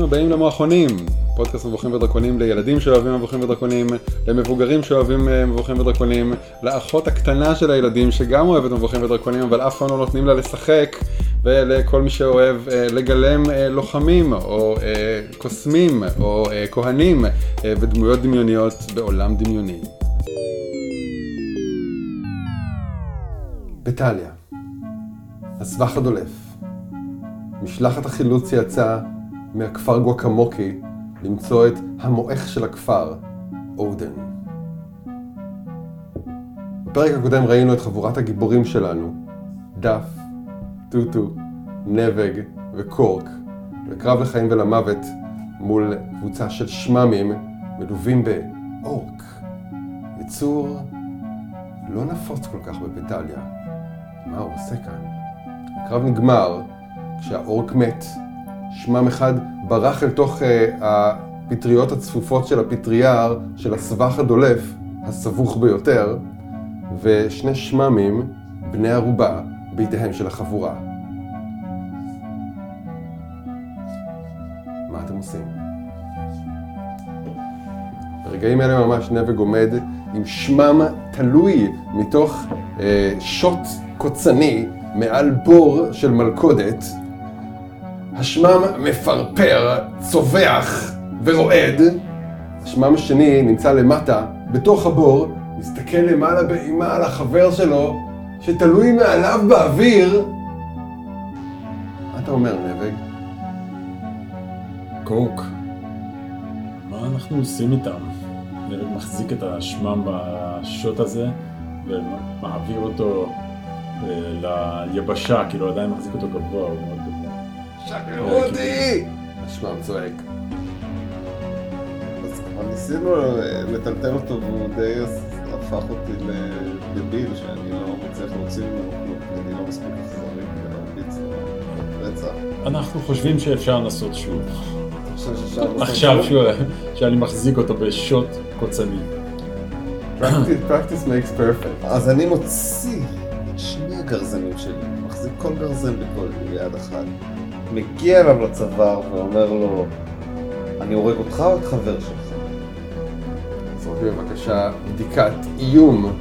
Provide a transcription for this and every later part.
ברוכים הבאים למועכונים, פודקאסט מבוכים ודרקונים לילדים שאוהבים מבוכים ודרקונים, למבוגרים שאוהבים אה, מבוכים ודרקונים, לאחות הקטנה של הילדים שגם אוהבת מבוכים ודרקונים אבל אף פעם לא נותנים לה לשחק, ולכל מי שאוהב אה, לגלם אה, לוחמים או קוסמים או כהנים ודמויות דמיוניות בעולם דמיוני. בטליה, הסבך הדולף. משלחת החילוץ יצאה מהכפר גואקמוקי למצוא את המועך של הכפר, אודן. בפרק הקודם ראינו את חבורת הגיבורים שלנו, דף, טוטו, נבג וקורק, בקרב לחיים ולמוות מול קבוצה של שממים מלווים באורק, יצור לא נפוץ כל כך בפטליה. מה הוא עושה כאן? הקרב נגמר כשהאורק מת, שמם אחד ברח אל תוך uh, הפטריות הצפופות של הפטרייה של הסבך הדולף, הסבוך ביותר, ושני שממים, בני ערובה, בידיהם של החבורה. מה אתם עושים? ברגעים אלה ממש נבג עומד עם שמם תלוי מתוך אה, שוט קוצני מעל בור של מלכודת, השמם מפרפר, צווח ורועד. השמם השני נמצא למטה, בתוך הבור, מסתכל למעלה באימה על החבר שלו, שתלוי מעליו באוויר. מה אתה אומר, נבג? קורק, מה אנחנו עושים איתם? נבג מחזיק את השמם בשוט הזה ומעביר אותו אה, ליבשה, כאילו עדיין מחזיק אותו גבוה, הוא מאוד. שחררו אותי! השמם צועק. אז כבר ניסינו לטלטל אותו והוא די הפך אותי לדביל שאני לא מצליח להוציא ממנו כלום, אני לא מספיק אכזרי כדי להרביץ רצח. אנחנו חושבים שאפשר לנסות שוב. עכשיו שאני מחזיק אותו בשוט קוצני. practice makes perfect. אז אני מוציא את שני הגרזנים שלי, מחזיק כל גרזן בכל יד אחת. מגיע אליו לצוואר ואומר לו, אני הורג אותך או את חבר שלך? זרוק בבקשה בדיקת איום.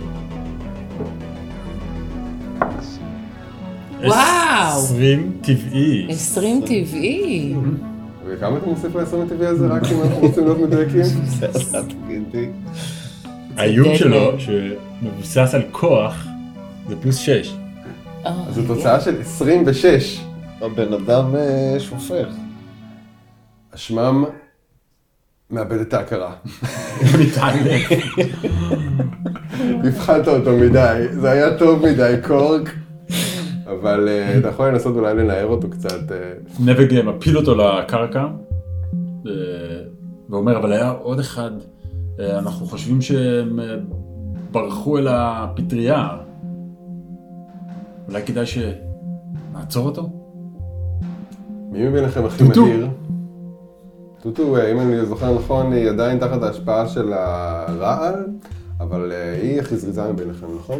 וואו! עשרים טבעי. עשרים טבעי. וכמה אתה מוסיף לעשרים הטבעי הזה רק אם אנחנו רוצים להיות מדויקים? האיום שלו, שמבוסס על כוח, זה פלוס שש. אה, אז זו תוצאה של 26. הבן אדם אה, שופך. השמם מאבד את ההכרה. הפחדת אותו מדי, זה היה טוב מדי, קורק. אבל אה, אתה יכול לנסות אולי לנער אותו קצת. אה. נבג מפיל אותו לקרקע, ואומר, אבל היה עוד אחד, אנחנו חושבים שהם ברחו אל הפטריה. אולי כדאי שנעצור אותו? מי מביניכם הכי. מהיר? טוטו, אה, אם אני זוכר נכון, היא עדיין תחת ההשפעה של הרעל, אבל אה, היא הכי זריזה מביניכם, נכון?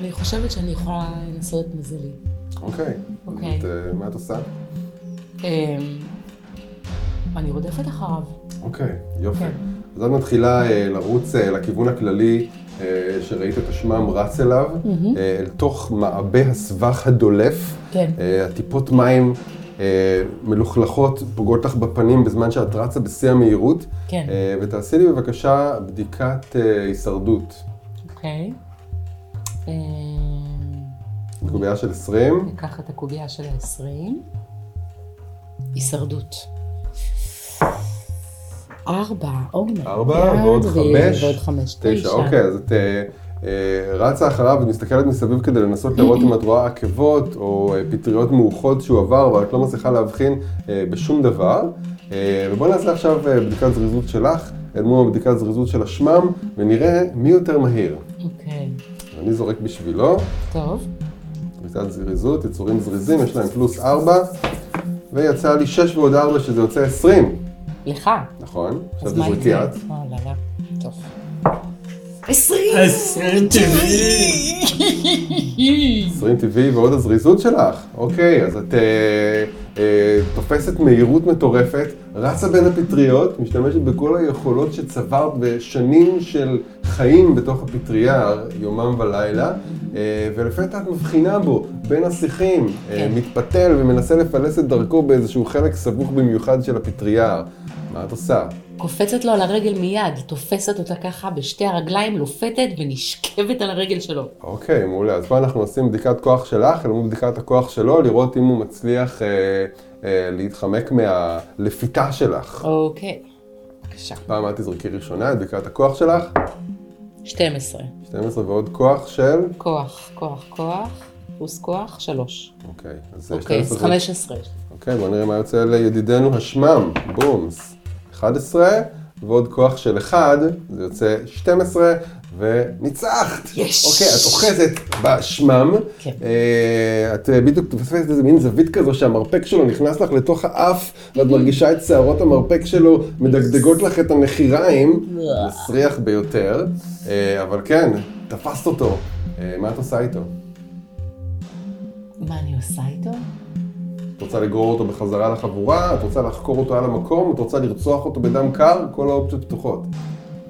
אני חושבת שאני יכולה לנסות את מזלי. אוקיי. אוקיי. אה, מה את עושה? אמ, אני רודפת אחריו. אוקיי, יופי. כן. אז את מתחילה לרוץ לכיוון הכללי שראית את השמם רץ אליו, אל תוך מעבה הסבך הדולף. כן. הטיפות מים מלוכלכות פוגעות לך בפנים בזמן שאת רצה בשיא המהירות. כן. אה, ותעשי לי בבקשה בדיקת אה, הישרדות. אוקיי. קובייה של 20. ניקח את הקובייה של ה-20. הישרדות. ארבע, עומר. ארבע, יד, ועוד חמש. ועוד חמש, תשע, אוקיי, אז את אה, אה, רצה אחריו ומסתכלת מסביב כדי לנסות לראות אם את רואה עקבות או אה, פטריות מאוחות שהוא עבר, אבל את לא מצליחה להבחין אה, בשום דבר. אה, ובואי נעשה עכשיו אה, בדיקת זריזות שלך, אל מול בדיקת זריזות של השמם, ונראה מי יותר מהיר. אוקיי, אני זורק בשבילו, טוב. בדיקת זריזות, יצורים זריזים, יש להם פלוס ארבע, ויצא לי שש ועוד ארבע שזה יוצא עשרים, לך. נכון? עכשיו תזרקי? את. אה, לא. טוב. עשרים! עשרים טבעי. 20 טבעי ועוד הזריזות שלך. אוקיי, אז את אה, אה, תופסת מהירות מטורפת, רצה בין הפטריות, משתמשת בכל היכולות שצברת בשנים של חיים בתוך הפטריה, יומם ולילה, אה, ולפתע את מבחינה בו, בין השיחים, אה, כן. מתפתל ומנסה לפלס את דרכו באיזשהו חלק סבוך במיוחד של הפטריה. מה את עושה? קופצת לו על הרגל מיד, תופסת אותה ככה בשתי הרגליים, לופתת ונשכבת על הרגל שלו. אוקיי, מעולה. אז פה אנחנו עושים בדיקת כוח שלך, אל מול בדיקת הכוח שלו, לראות אם הוא מצליח אה, אה, להתחמק מהלפיתה שלך. אוקיי, בבקשה. פעם את תזרקי ראשונה את בדיקת הכוח שלך, 12. 12 ועוד כוח של... כוח, כוח, כוח, פלוס כוח, 3. אוקיי, אז זה אוקיי, אז 12. 15. אוקיי, בוא נראה מה יוצא לידידנו השמם, בומס. 11 ועוד כוח של 1, זה יוצא 12, וניצחת. יש. אוקיי, את אוחזת בשמם. כן. אה, את אה, בדיוק תופסת איזה מין זווית כזו שהמרפק שלו נכנס לך לתוך האף, ואת מרגישה את שערות המרפק שלו מדגדגות לך את הנחיריים. מסריח ביותר, אה, אבל כן, תפסת אותו. אה, מה את עושה איתו? מה אני עושה איתו? את רוצה לגרור אותו בחזרה לחבורה? את רוצה לחקור אותו על המקום? את רוצה לרצוח אותו בדם קר? כל האופציות פתוחות.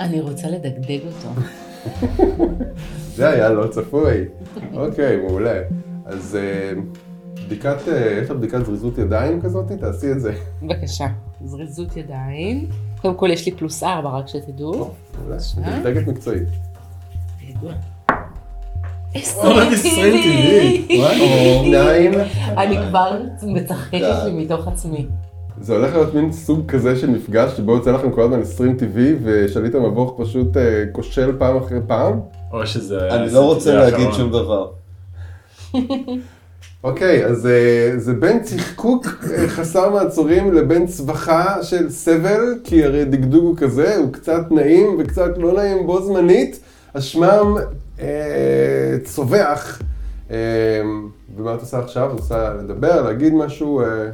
אני רוצה לדגדג אותו. זה היה לא צפוי. אוקיי, מעולה. אז אה, בדיקת, אה, יש לך בדיקת זריזות ידיים כזאת? תעשי את זה. בבקשה, זריזות ידיים. קודם כל יש לי פלוס 4, רק שתדעו. מעולה. מדגדגת מקצועית. ידוע. 20 טבעי. וואי. שניים. אני כבר מצחקת לי מתוך עצמי. זה הולך להיות מין סוג כזה של מפגש שבו יוצא לכם כל הזמן 20 טבעי ושליט המבוך פשוט אה, כושל פעם אחרי פעם. או שזה... אני לא רוצה להגיד. שום דבר. אוקיי, אז אה, זה בין צחקוק אה, חסר מעצורים לבין צווחה של סבל, כי הרי דגדוג הוא כזה, הוא קצת נעים וקצת לא נעים בו זמנית. השמם אה, צווח. אה, ומה את עושה עכשיו? את רוצה לדבר, להגיד משהו? אה,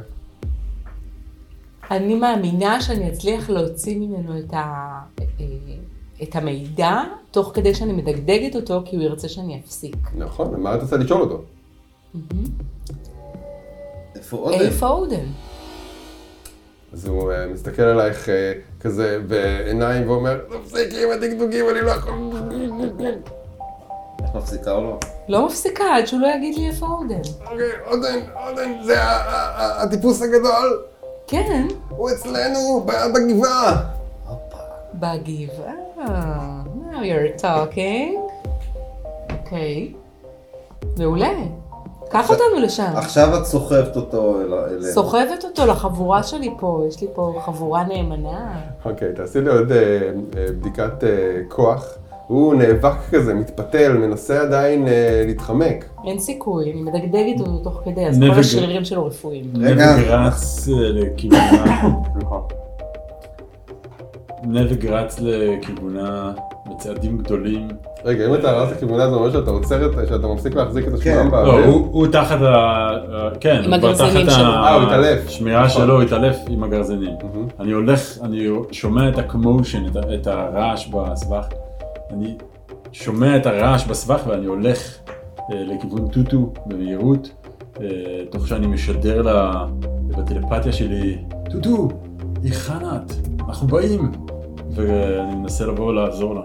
אני מאמינה שאני אצליח להוציא ממנו את, ה... אה, את המידע, תוך כדי שאני מדגדגת אותו, כי הוא ירצה שאני אפסיק. נכון, מה את רוצה לשאול אותו? איפה עודן? איפה עודן? אז הוא אה, מסתכל עלייך אה, כזה בעיניים ואומר, תפסיקי עם הדגדוגים, אני לא יכול... את מפסיקה או לא? לא מפסיקה עד שהוא לא יגיד לי איפה עודן. אוקיי, עודן, עודן, זה הטיפוס הגדול, כן, הוא אצלנו, בגבעה. בגבעה. Now you're talking. אוקיי. מעולה. קח אותנו לשם. עכשיו את סוחבת אותו אל- אלינו. סוחבת אותו לחבורה שלי פה, יש לי פה חבורה נאמנה. אוקיי, תעשי לי עוד אה, אה, בדיקת אה, כוח. הוא נאבק כזה, מתפתל, מנסה עדיין אה, להתחמק. אין סיכוי, אני מדגדגת אותו תוך כדי, אז כל השרירים שלו רפואיים. רגע. נבג רץ אה, לכיוונה... נבג רץ לכיוונה בצעדים גדולים. רגע, אם אתה רץ לכיוונה זה אומר שאתה עוצר את, שאתה מפסיק להחזיק את כן. השמם לא, באוויר? הוא הוא תחת ה... ה- כן, עם הוא כבר תחת שלו. אה, הוא התעלף. השמירה נכון. שלו, הוא התעלף עם הגרזנים. מהמם. אני הולך, אני שומע את הקמושן, את ה- את הרעש בסבך. אני שומע את הרעש בסבך ואני הולך אה, לכיוון טוטו במהירות, אה, תוך שאני משדר לה בטלפתיה שלי, טוטו, היכן את? אנחנו באים. ואני מנסה לבוא ולעזור לה.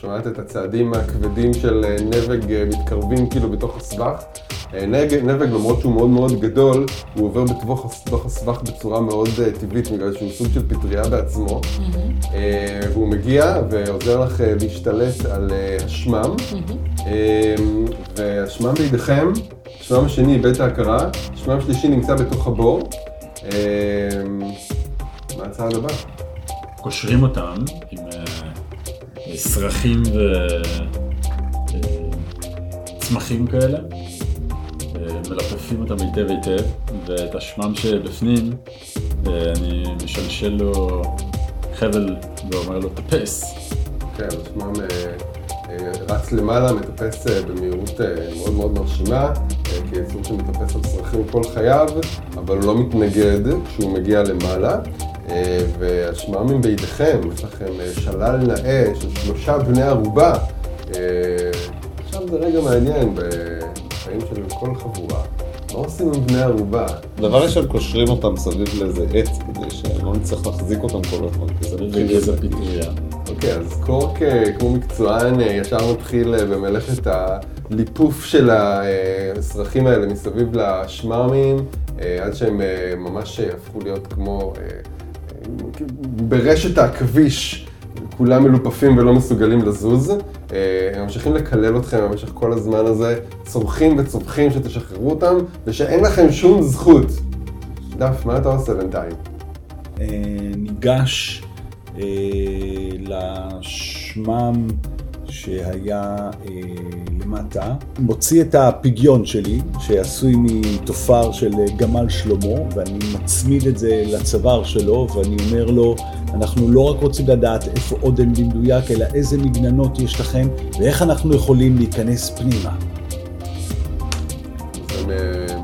שומעת את הצעדים הכבדים של אה, נבג אה, מתקרבים כאילו בתוך הסבך. אה, נבג, נבג למרות שהוא מאוד מאוד גדול, הוא עובר בתוך הס- בתוך הסבך בצורה מאוד טבעית, בגלל שהוא סוג של פטריה בעצמו. אה, והוא מגיע ועוזר לך להשתלט על השמם. אה, והשמם בידיכם, השמם השני איבד את ההכרה, השמם השלישי נמצא בתוך הבור. מה הצעד הבא? קושרים אותם עם סרחים וצמחים כאלה, אה, מלפפים אותם היטב היטב, ואת השמם שבפנים אה, אני משלשל לו חבל ואומר לו טפס. כן, השמם אה, אה, רץ למעלה, מטפס אה, במהירות אה, מאוד מאוד מרשימה, אה, כיצור שמטפס על צרכים כל חייו, אבל הוא לא מתנגד כשהוא מגיע למעלה. אה, והשממים בידיכם, יש לכם אה, שלל נאה של שלושה בני ערובה. אה, עכשיו זה רגע מעניין בחיים של כל חבורה, מה עושים עם בני ערובה? דבר ראשון קושרים אותם סביב לאיזה עץ כדי שלא נצטרך להחזיק אותם כל הזמן, כי זה וגזע פטריה. אוקיי, אז קורק כמו מקצוען ישר מתחיל במלאכת הליפוף של הסרחים האלה מסביב לשמרמים, עד שהם ממש הפכו להיות כמו ברשת העכביש. כולם מלופפים ולא מסוגלים לזוז. אה, הם ממשיכים לקלל אתכם במשך כל הזמן הזה, צורכים וצווחים שתשחררו אותם, ושאין לכם שום זכות. דף, מה אתה עושה בינתיים? אה, ניגש אה, לשמם שהיה אה, למטה, מוציא את הפגיון שלי, שעשוי מתופר של אה, גמל שלמה, ואני מצמיד את זה לצוואר שלו, ואני אומר לו, אנחנו לא רק רוצים לדעת איפה עודן במדויק, אלא איזה מגננות יש לכם, ואיך אנחנו יכולים להיכנס פנימה. הם אה,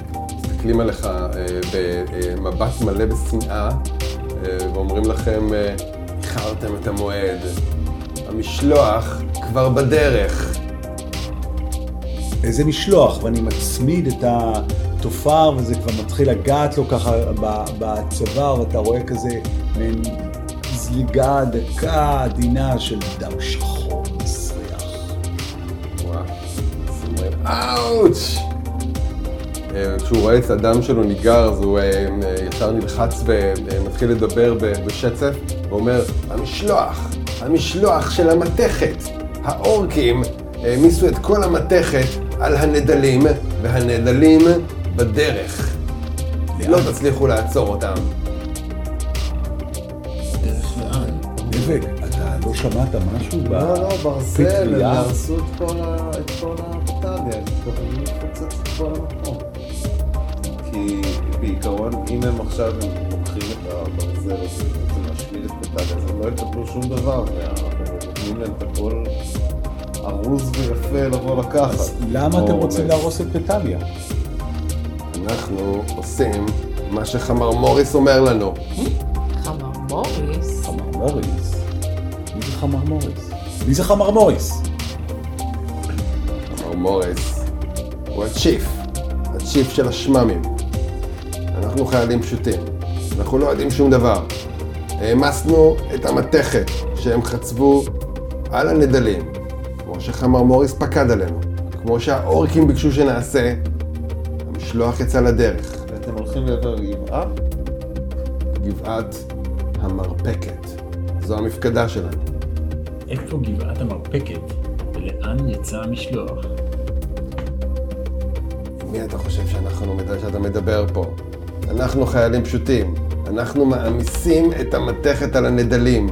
מסתכלים עליך אה, במבט מלא בשנאה, אה, ואומרים לכם, איחרתם את המועד, המשלוח כבר בדרך. איזה משלוח, ואני מצמיד את התופר וזה כבר מתחיל לגעת לו ככה בצוואר, ואתה רואה כזה מעין זליגה דקה עדינה של דם שחור מסריח. וואו, אאוץ'! אה, כשהוא רואה את הדם שלו ניגר, אז הוא אה, אה, ישר נלחץ ומתחיל לדבר בשצף, ואומר, המשלוח, המשלוח של המתכת. האורקים העמיסו את כל המתכת על הנדלים, והנדלים בדרך. לא תצליחו לעצור אותם. דרך לאן? דבק, אתה לא שמעת משהו? ב- לא, לא, ברזל, הם? יהרסו את כל ה- את כל הבטליה, הם לפוצץ את כל המקום. כי בעיקרון, אם הם עכשיו הם לוקחים את הברזל הזה ורוצים להשמיד את אז הם לא יקבלו שום דבר, ואנחנו נותנים להם את הכל ארוז ויפה לבוא לקחת. אז למה אתם רוצים להרוס את פטליה? אנחנו עושים מה שחמר מוריס אומר לנו. חמר מוריס. חמר מוריס? מי זה חמר מוריס? מי זה חמר מוריס? אמר מוריס, הוא הצ'יף, הצ'יף של השממים. אנחנו חיילים פשוטים, אנחנו לא יודעים שום דבר. העמסנו את המתכת שהם חצבו על הנדלים, כמו שחמר מוריס פקד עלינו, כמו שהאורקים ביקשו שנעשה, המשלוח יצא לדרך, ואתם הולכים לעבר גבעה? גבעת המרפקת. זו המפקדה שלנו. איפה גבעת המרפקת? ולאן יצא המשלוח? מי אתה חושב שאנחנו, שאתה מדבר פה? אנחנו חיילים פשוטים. אנחנו מעמיסים את המתכת על הנדלים.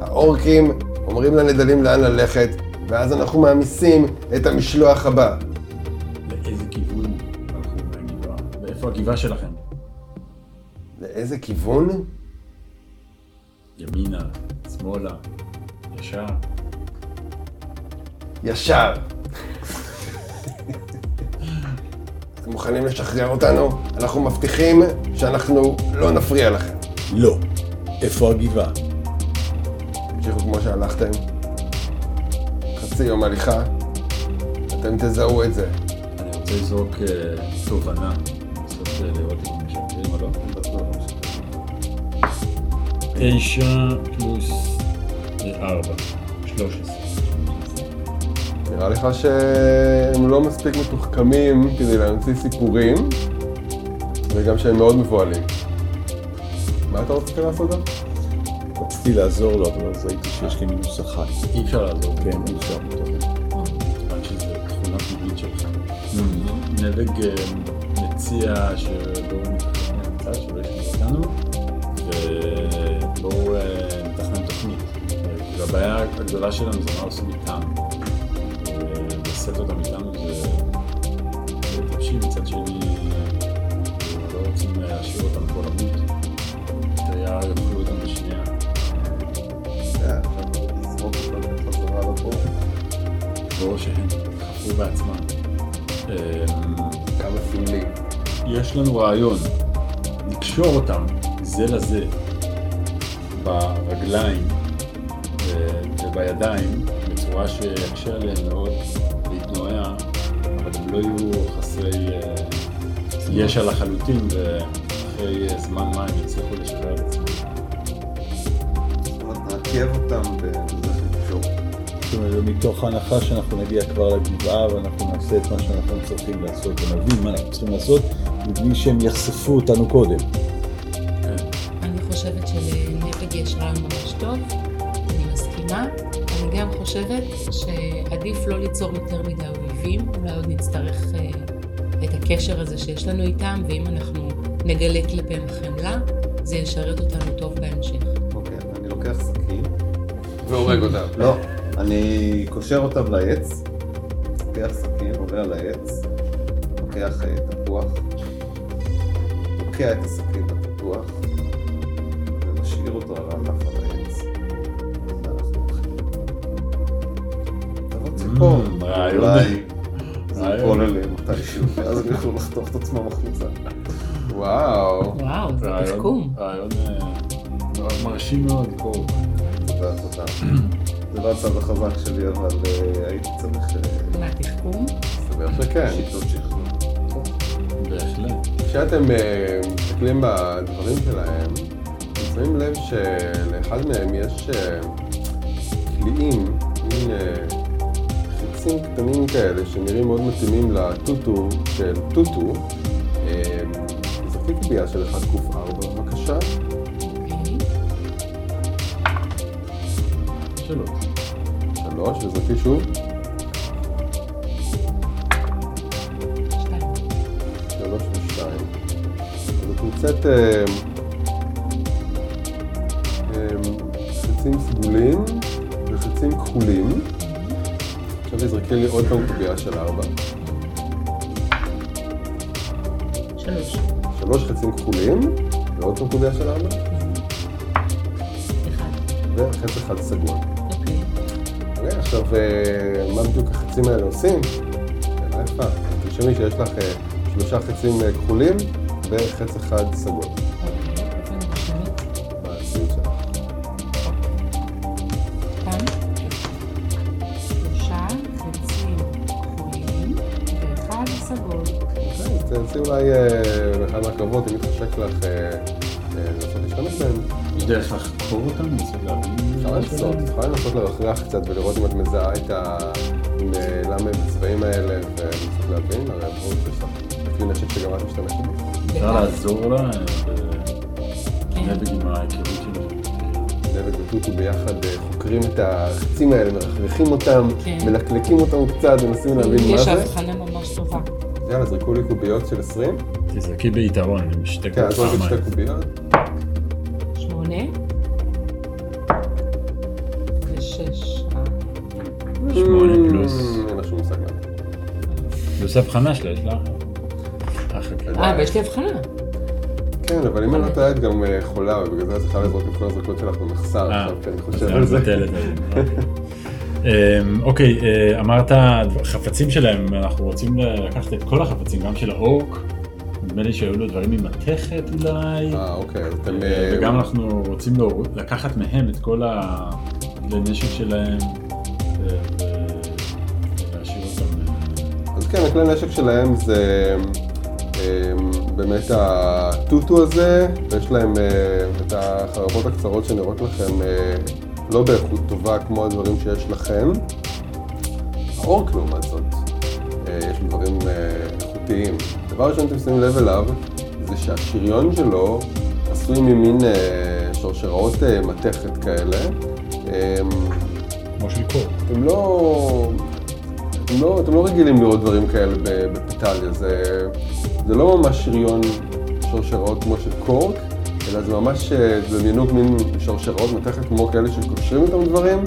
האורקים אומרים לנדלים לאן ללכת, ואז אנחנו מעמיסים את המשלוח הבא. לאיזה כיוון הלכו מהגבעה? ואיפה הגבעה שלכם? לאיזה כיוון? ימינה, שמאלה, ישר? ישר. אתם מוכנים לשחרר אותנו? אנחנו מבטיחים שאנחנו לא נפריע לכם. לא. איפה הגבעה? תמשיכו כמו שהלכתם. חצי יום הליכה, אתם תזהו את זה. אני רוצה לזרוק אה, תובנה, לנסות אה, לראות אם משקרים או לא. תשע פלוס אה, ארבע, שלוש עשרה. נראה לך שהם לא מספיק מתוחכמים כדי להמציא סיפורים, וגם שהם מאוד מבוהלים. מה אתה רוצה לעשות גם? רציתי לעזור לו, אבל אז ראיתי שיש לי מינוס אחת. אי אפשר לעזור. כן, אי אפשר. כיוון שזו תכונה טבעית שלך. נבג אה, מציע שבואו נתכנן קצת, שלא ישמעו אותנו, ובואו אה, נתכנן תוכנית. אה, כאילו הבעיה הגדולה שלנו זה מה עושים איתם. חפרו בעצמם. אה, כמה סמלי. יש לנו רעיון, לקשור אותם זה לזה ברגליים ו- ובידיים בצורה שיקשה עליהם מאוד להתנועע, אבל הם לא יהיו חסרי אה, ישע לחלוטין, ואחרי אה, זמן מה הם יצליחו לשחרר את עצמם. זאת אומרת, נעכב אותם שנקשור. זאת אומרת, מתוך ההנחה שאנחנו נגיע כבר לגבעה ואנחנו נעשה את מה שאנחנו צריכים לעשות ונבין מה אנחנו צריכים לעשות מבלי שהם יחשפו אותנו קודם. כן. אני חושבת שלנבג יש רעיון ממש טוב, אני מסכימה. אני גם חושבת שעדיף לא ליצור יותר מדי אויבים, אולי עוד נצטרך אה, את הקשר הזה שיש לנו איתם, ואם אנחנו נגלה כלפיהם חמלה, זה ישרת אותנו טוב בהמשך. אוקיי, אני לוקח סכין. והורג אותם. לא, אני קושר אותם לעץ, לוקח סכין, עולה על העץ, לוקח אה, תפוח, תוקע את הסכין בתפוח, ומשאיר אותו על הענף על העץ. ואנחנו הולכים. תבוא ציפור, Mm. אולי זה. ייפול עליהם מתישהו, ואז הם יוכלו לחתוך את עצמם החוצה. וואו. וואו, זה תחכום. רעיון אה, מרשים מאוד, קור. תודה, תודה. זה לא הצד החזק שלי, אבל אה, הייתי צריך אה, מה, תחכום? מסתבר שכן. שיטות שחרור. בהחלט. כשאתם אה, מסתכלים בדברים שלהם, אתם שמים לב שלאחד מהם יש אה, קליעים, מין אה, חיצים קטנים כאלה שנראים מאוד מתאימים לטוטו של טוטו. אה, זרקי קובייה של 1ק4 בבקשה. שלוש, וזרקי שוב. שלוש ושתיים. אז את נמצאת אה, אה, חצים סגולים וחצים כחולים. עכשיו תזרקי לי עוד פעם קובייה של ארבע. שלוש. שלוש חצים כחולים, ועוד פעם קובייה של ארבע, אחד. וחץ אחד סגול. אוקיי. אוקיי, עכשיו, אה, מה בדיוק החצים האלה עושים? שאלה יפה. תרשמי שיש לך אה, שלושה חצים אה, כחולים וחץ אחד סגול. אוקיי. סגול. אוקיי, תנסי אולי באחד מהקרבות, אם יתחשק לך דרך לחקור אותם. אפשר לנסות? את לרחרח קצת ולראות אם את מזהה את ה... אה, למה הם בצבעים האלה ולנסות להבין, הרי ברור שיש לך כלי נשק שגם את משתמשת בו. אפשר לעזור לה אה, כן. בנבג עם ההיכרות שלו. דבק וטוטו ביחד אה, חוקרים את החצים האלה, מרחרחים אותם, כן. מלקלקים אותם קצת, מנסים להבין מה יש זה. הבחנה ממש טובה. יאללה, זרקו לי קוביות של 20. תזרקי ביתרון, עם שתי כן, אז פעמיים. שתי קוביות. פלוס הבחנה שלה, יש לה... אה. אה, ויש לי הבחנה. כן, אבל אם אני לא טועה, את גם אה, חולה, ובגלל זה את צריכה לזרוק את כל הזרקות שלך במחסר אה, עכשיו, כי אני חושב על זה. אמ, אוקיי, אה, אמרת חפצים שלהם, אנחנו רוצים לקחת את כל החפצים, גם של האורק, נדמה לי שהיו לו דברים ממתכת אולי, אה, אוקיי, אז אתם... אה, אה, וגם אנחנו רוצים לקחת מהם את כל הכלי נשק שלהם, הכלי נשק שלהם זה אה, באמת הטוטו הזה, ויש להם אה, את החרבות הקצרות שנראות לכם אה, לא באיכות טובה כמו הדברים שיש לכם. האורק לעומת זאת, אה, יש דברים איכותיים. דבר ראשון שאתם שמים לב אליו, זה שהשריון שלו עשוי ממין שרשראות מתכת כאלה. אה, כמו של קור. אתם לא, לא, אתם לא רגילים לראות דברים כאלה בפיטליה, זה, זה לא ממש שריון שרשראות כמו של קורק, אלא זה ממש, אה, דמיינו מין שרשראות מתכת כמו כאלה שקושרים איתם דברים,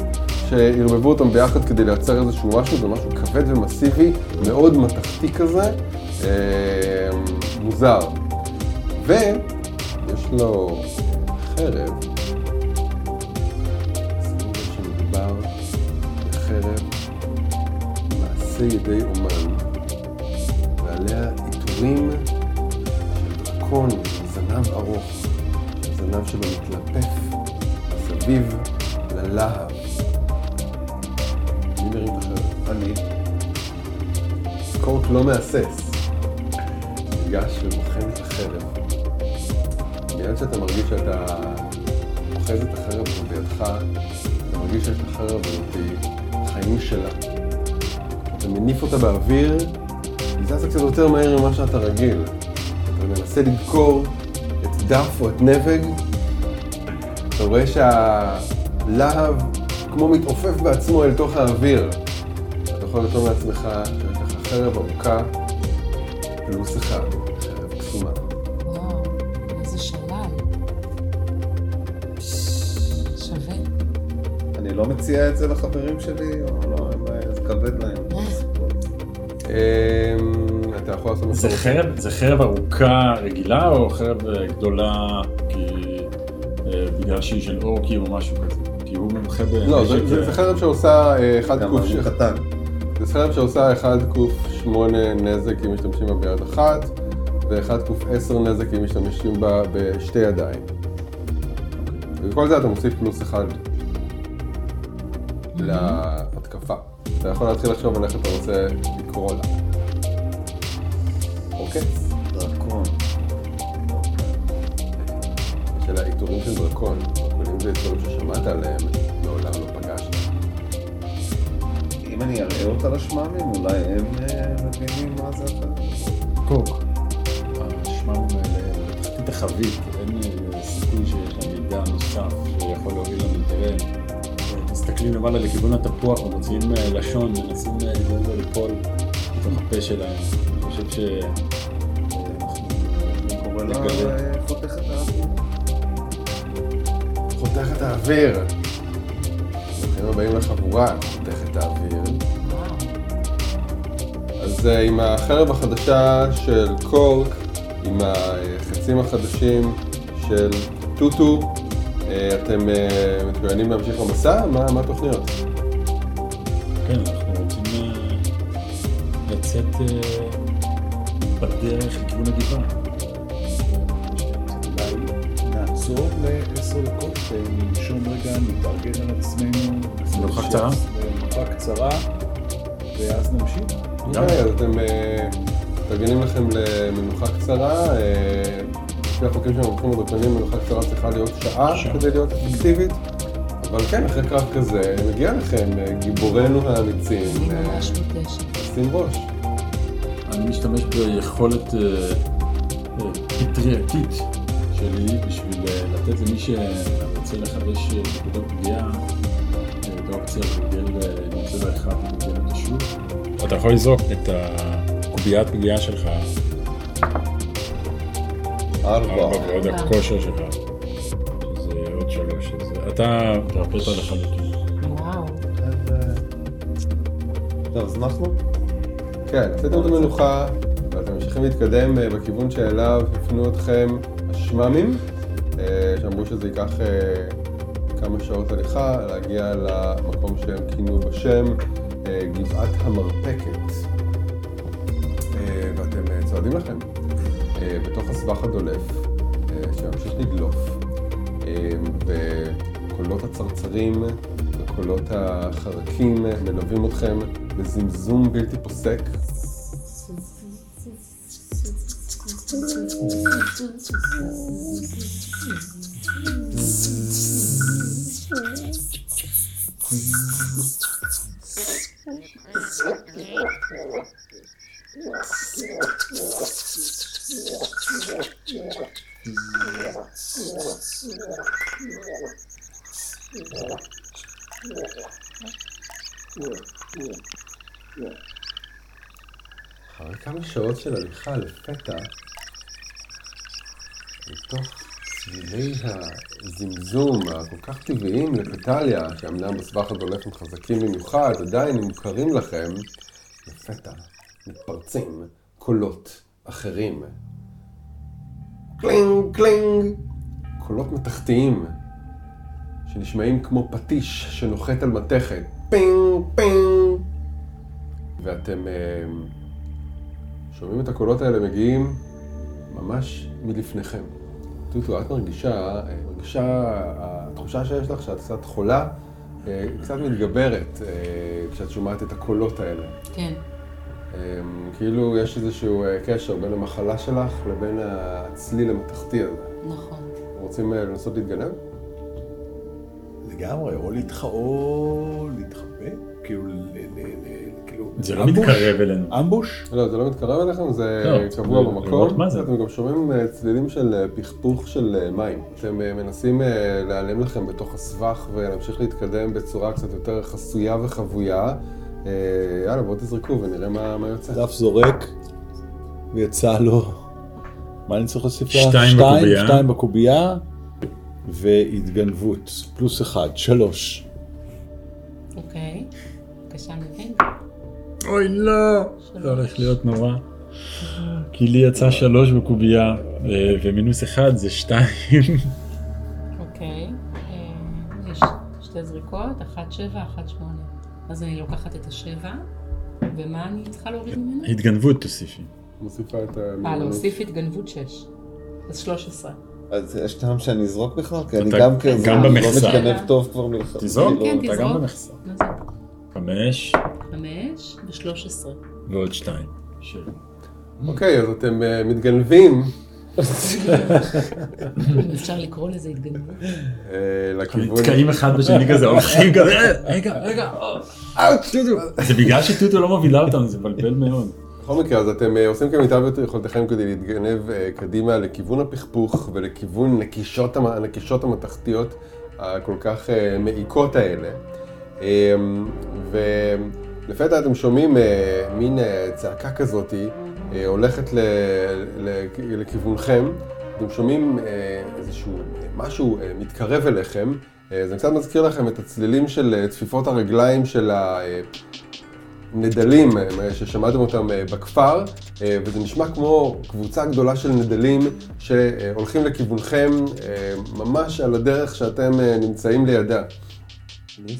שערבבו אותם ביחד כדי לייצר איזשהו משהו, זה משהו כבד ומסיבי, מאוד מתכתי כזה, אה, מוזר. ויש לו חרב, מעשה ידי אומן, ועליה עיטורים של דרקון זנב ארוך, שהזנב שלו מתלפף מסביב ללהב. מי מרים החרב? אני, קורק לא מהסס. ניגש ובוחן את החרב. מיד שאתה מרגיש שאתה אוחז את החרב בידך, אתה מרגיש שיש לחרב הזאת חיים שלה. אתה מניף אותה באוויר, היא זזה קצת יותר מהר ממה שאתה רגיל. אתה מנסה לדקור את דף או את נבג, אתה רואה שהלהב כמו מתעופף בעצמו אל תוך האוויר. אתה יכול לתאר לעצמך שיש לך חרב ארוכה, פלוס אחד, חרב קסומה. וואו, איזה שלל. שווה. אני לא מציע את זה לחברים שלי, או לא, זה כבד להם. אמ, אתה יכול לעשות מה זה. חרב, זה חרב ארוכה רגילה או חרב אה, גדולה כי, אה, בגלל שהיא של אורקי או משהו כזה? כי הוא מומחה בנשק. לא, זה- חרב שעושה אה, 1 גם קוף הוא ש- קטן. זה חרב שעושה 1 קוף 8 נזק אם משתמשים בה ביד אחת, ו-1 קוף 10 נזק אם משתמשים בה בשתי ידיים. וכל זה אתה מוסיף פלוס 1 להתקפה. אתה יכול להתחיל לחשוב על איך אתה רוצה לקרוא לה. אוקיי? דרקון. של העיטורים של דרקון. דרקונים זה עיטורים ששמעת עליהם, מעולם לא פגשת. אם אני אראה אותה לשמאמים, אולי הם אה, מבינים מה זה אחר. קוק. השממים האלה בתחתית החבית, אין אה, סיכוי שיש להם מידע נוסף שיכול להוביל לנו, אה, מסתכלים למעלה לכיוון התפוח ומוציאים אה, לשון, מנסים אה, לגרום לו ליפול בתוך הפה שלהם. אני חושב ש... אה, חותך את האוויר. חותך את האוויר. ברוכים הבאים לחבורה, חותך את האוויר. אז עם החרב החדשה של קורק, עם החצים החדשים של טוטו, אתם אה, מתכוננים להמשיך במסע? מה מה התוכניות? כן, אנחנו רוצים אה, לצאת אה, בדרך לכיוון הגבעה. נעצור לעשר דקות, אה, ננשום רגע, נתארגן על עצמנו. מנוחה קצרה? מנוחה קצרה, ואז נמשיך. אוקיי, אז אתם אה, מתארגנים לכם למנוחה קצרה. לפי החוקים של המומחים הדרקונים, מנוחה קצרה צריכה להיות שעה. כדי להיות אפקטיבית. אבל כן, אחרי קרב כזה, מגיע לכם אה, גיבורינו האמיצים. אני אה, ממש מותשת. לשים ראש. אני משתמש ביכולת אה, פטרייתית שלי בשביל לתת למי שרוצה לחדש נקודות פגיעה את האופציה לגלגל נצא באחד ולגלגל אותו שוב. אתה יכול לזרוק את הקוביית פגיעה שלך, ארבע. ארבע ועוד. הכושר שלך, שזה עוד שלוש, אתה תרפאת לחלוטין. וואו. טוב, אז אנחנו? כן, עשיתם את המנוחה, ואתם ממשיכים להתקדם אה, בכיוון שאליו הפנו אתכם השממים, אה, שאמרו שזה ייקח אה, כמה שעות הליכה, להגיע למקום שהם כינו בשם גבעת המרפקת. הסבך הדולף, אה, שממשיך לדלוף, אה, וקולות הצרצרים וקולות החרקים מלווים אתכם בזמזום בלתי פוסק. אחרי הליכה לפתע, מתוך צלילי הזמזום הכל כך טבעיים לפטליה, שאמנם בסבך הדולף הם חזקים במיוחד, עדיין הם מוכרים לכם, לפתע מתפרצים קולות אחרים. קלינג קלינג! קולות מתכתיים, שנשמעים כמו פטיש שנוחת על מתכת. פינג פינג! ואתם אה, שומעים את הקולות האלה מגיעים ממש מלפניכם. טוטו, את מרגישה, אה, מרגישה, התחושה שיש לך שאת קצת חולה, אה, קצת מתגברת אה, כשאת שומעת את הקולות האלה. כן. כאילו יש איזשהו קשר בין המחלה שלך לבין הצליל המתכתי הזה. נכון. רוצים לנסות להתגנב? לגמרי. או להתחבא, כאילו, ל... זה לא? מתקרב אלינו. אמבוש? לא, זה לא מתקרב אליכם, זה לא, קבוע במקום. זה. אתם גם שומעים אה, צלילים של אה, פכפוך של אה, מים. אתם מנסים להיעלם לכם בתוך הסבך ולהמשיך להתקדם בצורה קצת יותר חסויה וחבויה. יאללה, בואו תזרקו ונראה מה יוצא. דף זורק, ויצא לו... מה אני צריך להוסיף לה? שתיים בקובייה. שתיים בקובייה, והתגנבות, פלוס אחד, שלוש. אוקיי. בבקשה נבין. אוי לא! זה הולך להיות נורא. כי לי יצא שלוש בקובייה, אה, ומינוס אחד זה שתיים. אוקיי. אה, יש שתי זריקות, אחת שבע, אחת שמונה. אז אני לוקחת את השבע, ומה אני צריכה להוריד ממנו? התגנבות תוסיפי. מוסיפה את ה... אה, להוסיף התגנבות שש. אז שלוש עשרה. אז יש טעם שאני אזרוק בכלל? כי אני גם כזה, גם לא במכסה. מתגנב טוב כבר מלכתחילה. תזרוק, כן, אתה גם תזרוק. במכסה. חמש חמש ושלוש עשרה. ועוד שתיים. שבע. אוקיי, אז אתם אה, מתגנבים אם אפשר לקרוא לזה התגנבות. אה, לכיוון... נתקעים אחד בשני כזה, הולכים כזה, "אה, רגע, רגע, טוטו. זה בגלל שטוטו לא מובילה אותנו, זה מבלבל מאוד. בכל מקרה, אז אתם אה, עושים כמיטב יכולתכם כדי להתגנב אה, קדימה לכיוון הפכפוך ולכיוון נקישות, המ- הנקישות המתכתיות הכל כך אה, מעיקות האלה. אה, ולפתע אתם שומעים אה, מין אה, צעקה כזאתי אה, הולכת ל- ל- לכיוונכם. אתם שומעים אה, איזשהו משהו אה, מתקרב אליכם. אה, זה קצת מזכיר לכם את הצלילים של אה, צפיפות הרגליים של ה... אה, אה, ששמעתם אותם אה, בכפר, אה, וזה נשמע כמו קבוצה גדולה של נדלים שהולכים לכיוונכם אה, ממש על הדרך שאתם אה, נמצאים לידה. מי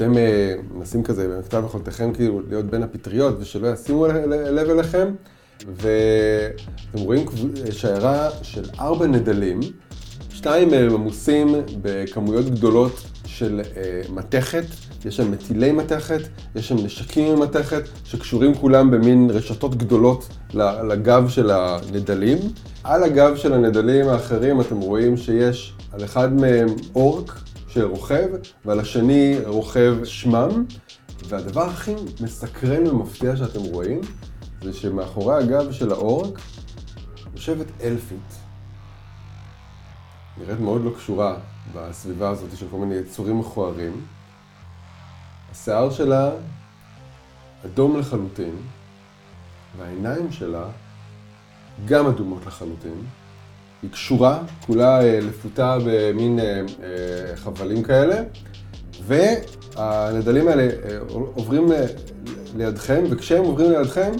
סתיו? אז אתם אה, מנסים כזה במכתב יכולתכם כאילו להיות בין הפטריות ושלא ישימו לב אליכם, ואתם רואים שיירה של ארבע נדלים, שתיים מהם עמוסים בכמויות גדולות של אה, מתכת, יש שם מטילי מתכת, יש שם נשקים עם מתכת, שקשורים כולם במין רשתות גדולות לגב של הנדלים. על הגב של הנדלים האחרים אתם רואים שיש על אחד מהם אורק שרוכב, ועל השני רוכב שמם. והדבר הכי מסקרן ומפתיע שאתם רואים, זה שמאחורי הגב של האורק יושבת אלפית. נראית מאוד לא קשורה בסביבה הזאת של כל מיני יצורים מכוערים. השיער שלה אדום לחלוטין, והעיניים שלה גם אדומות לחלוטין. היא קשורה, כולה אה, לפותה במין אה, אה, חבלים כאלה, והנדלים האלה עוברים לידכם, וכשהם עוברים לידכם,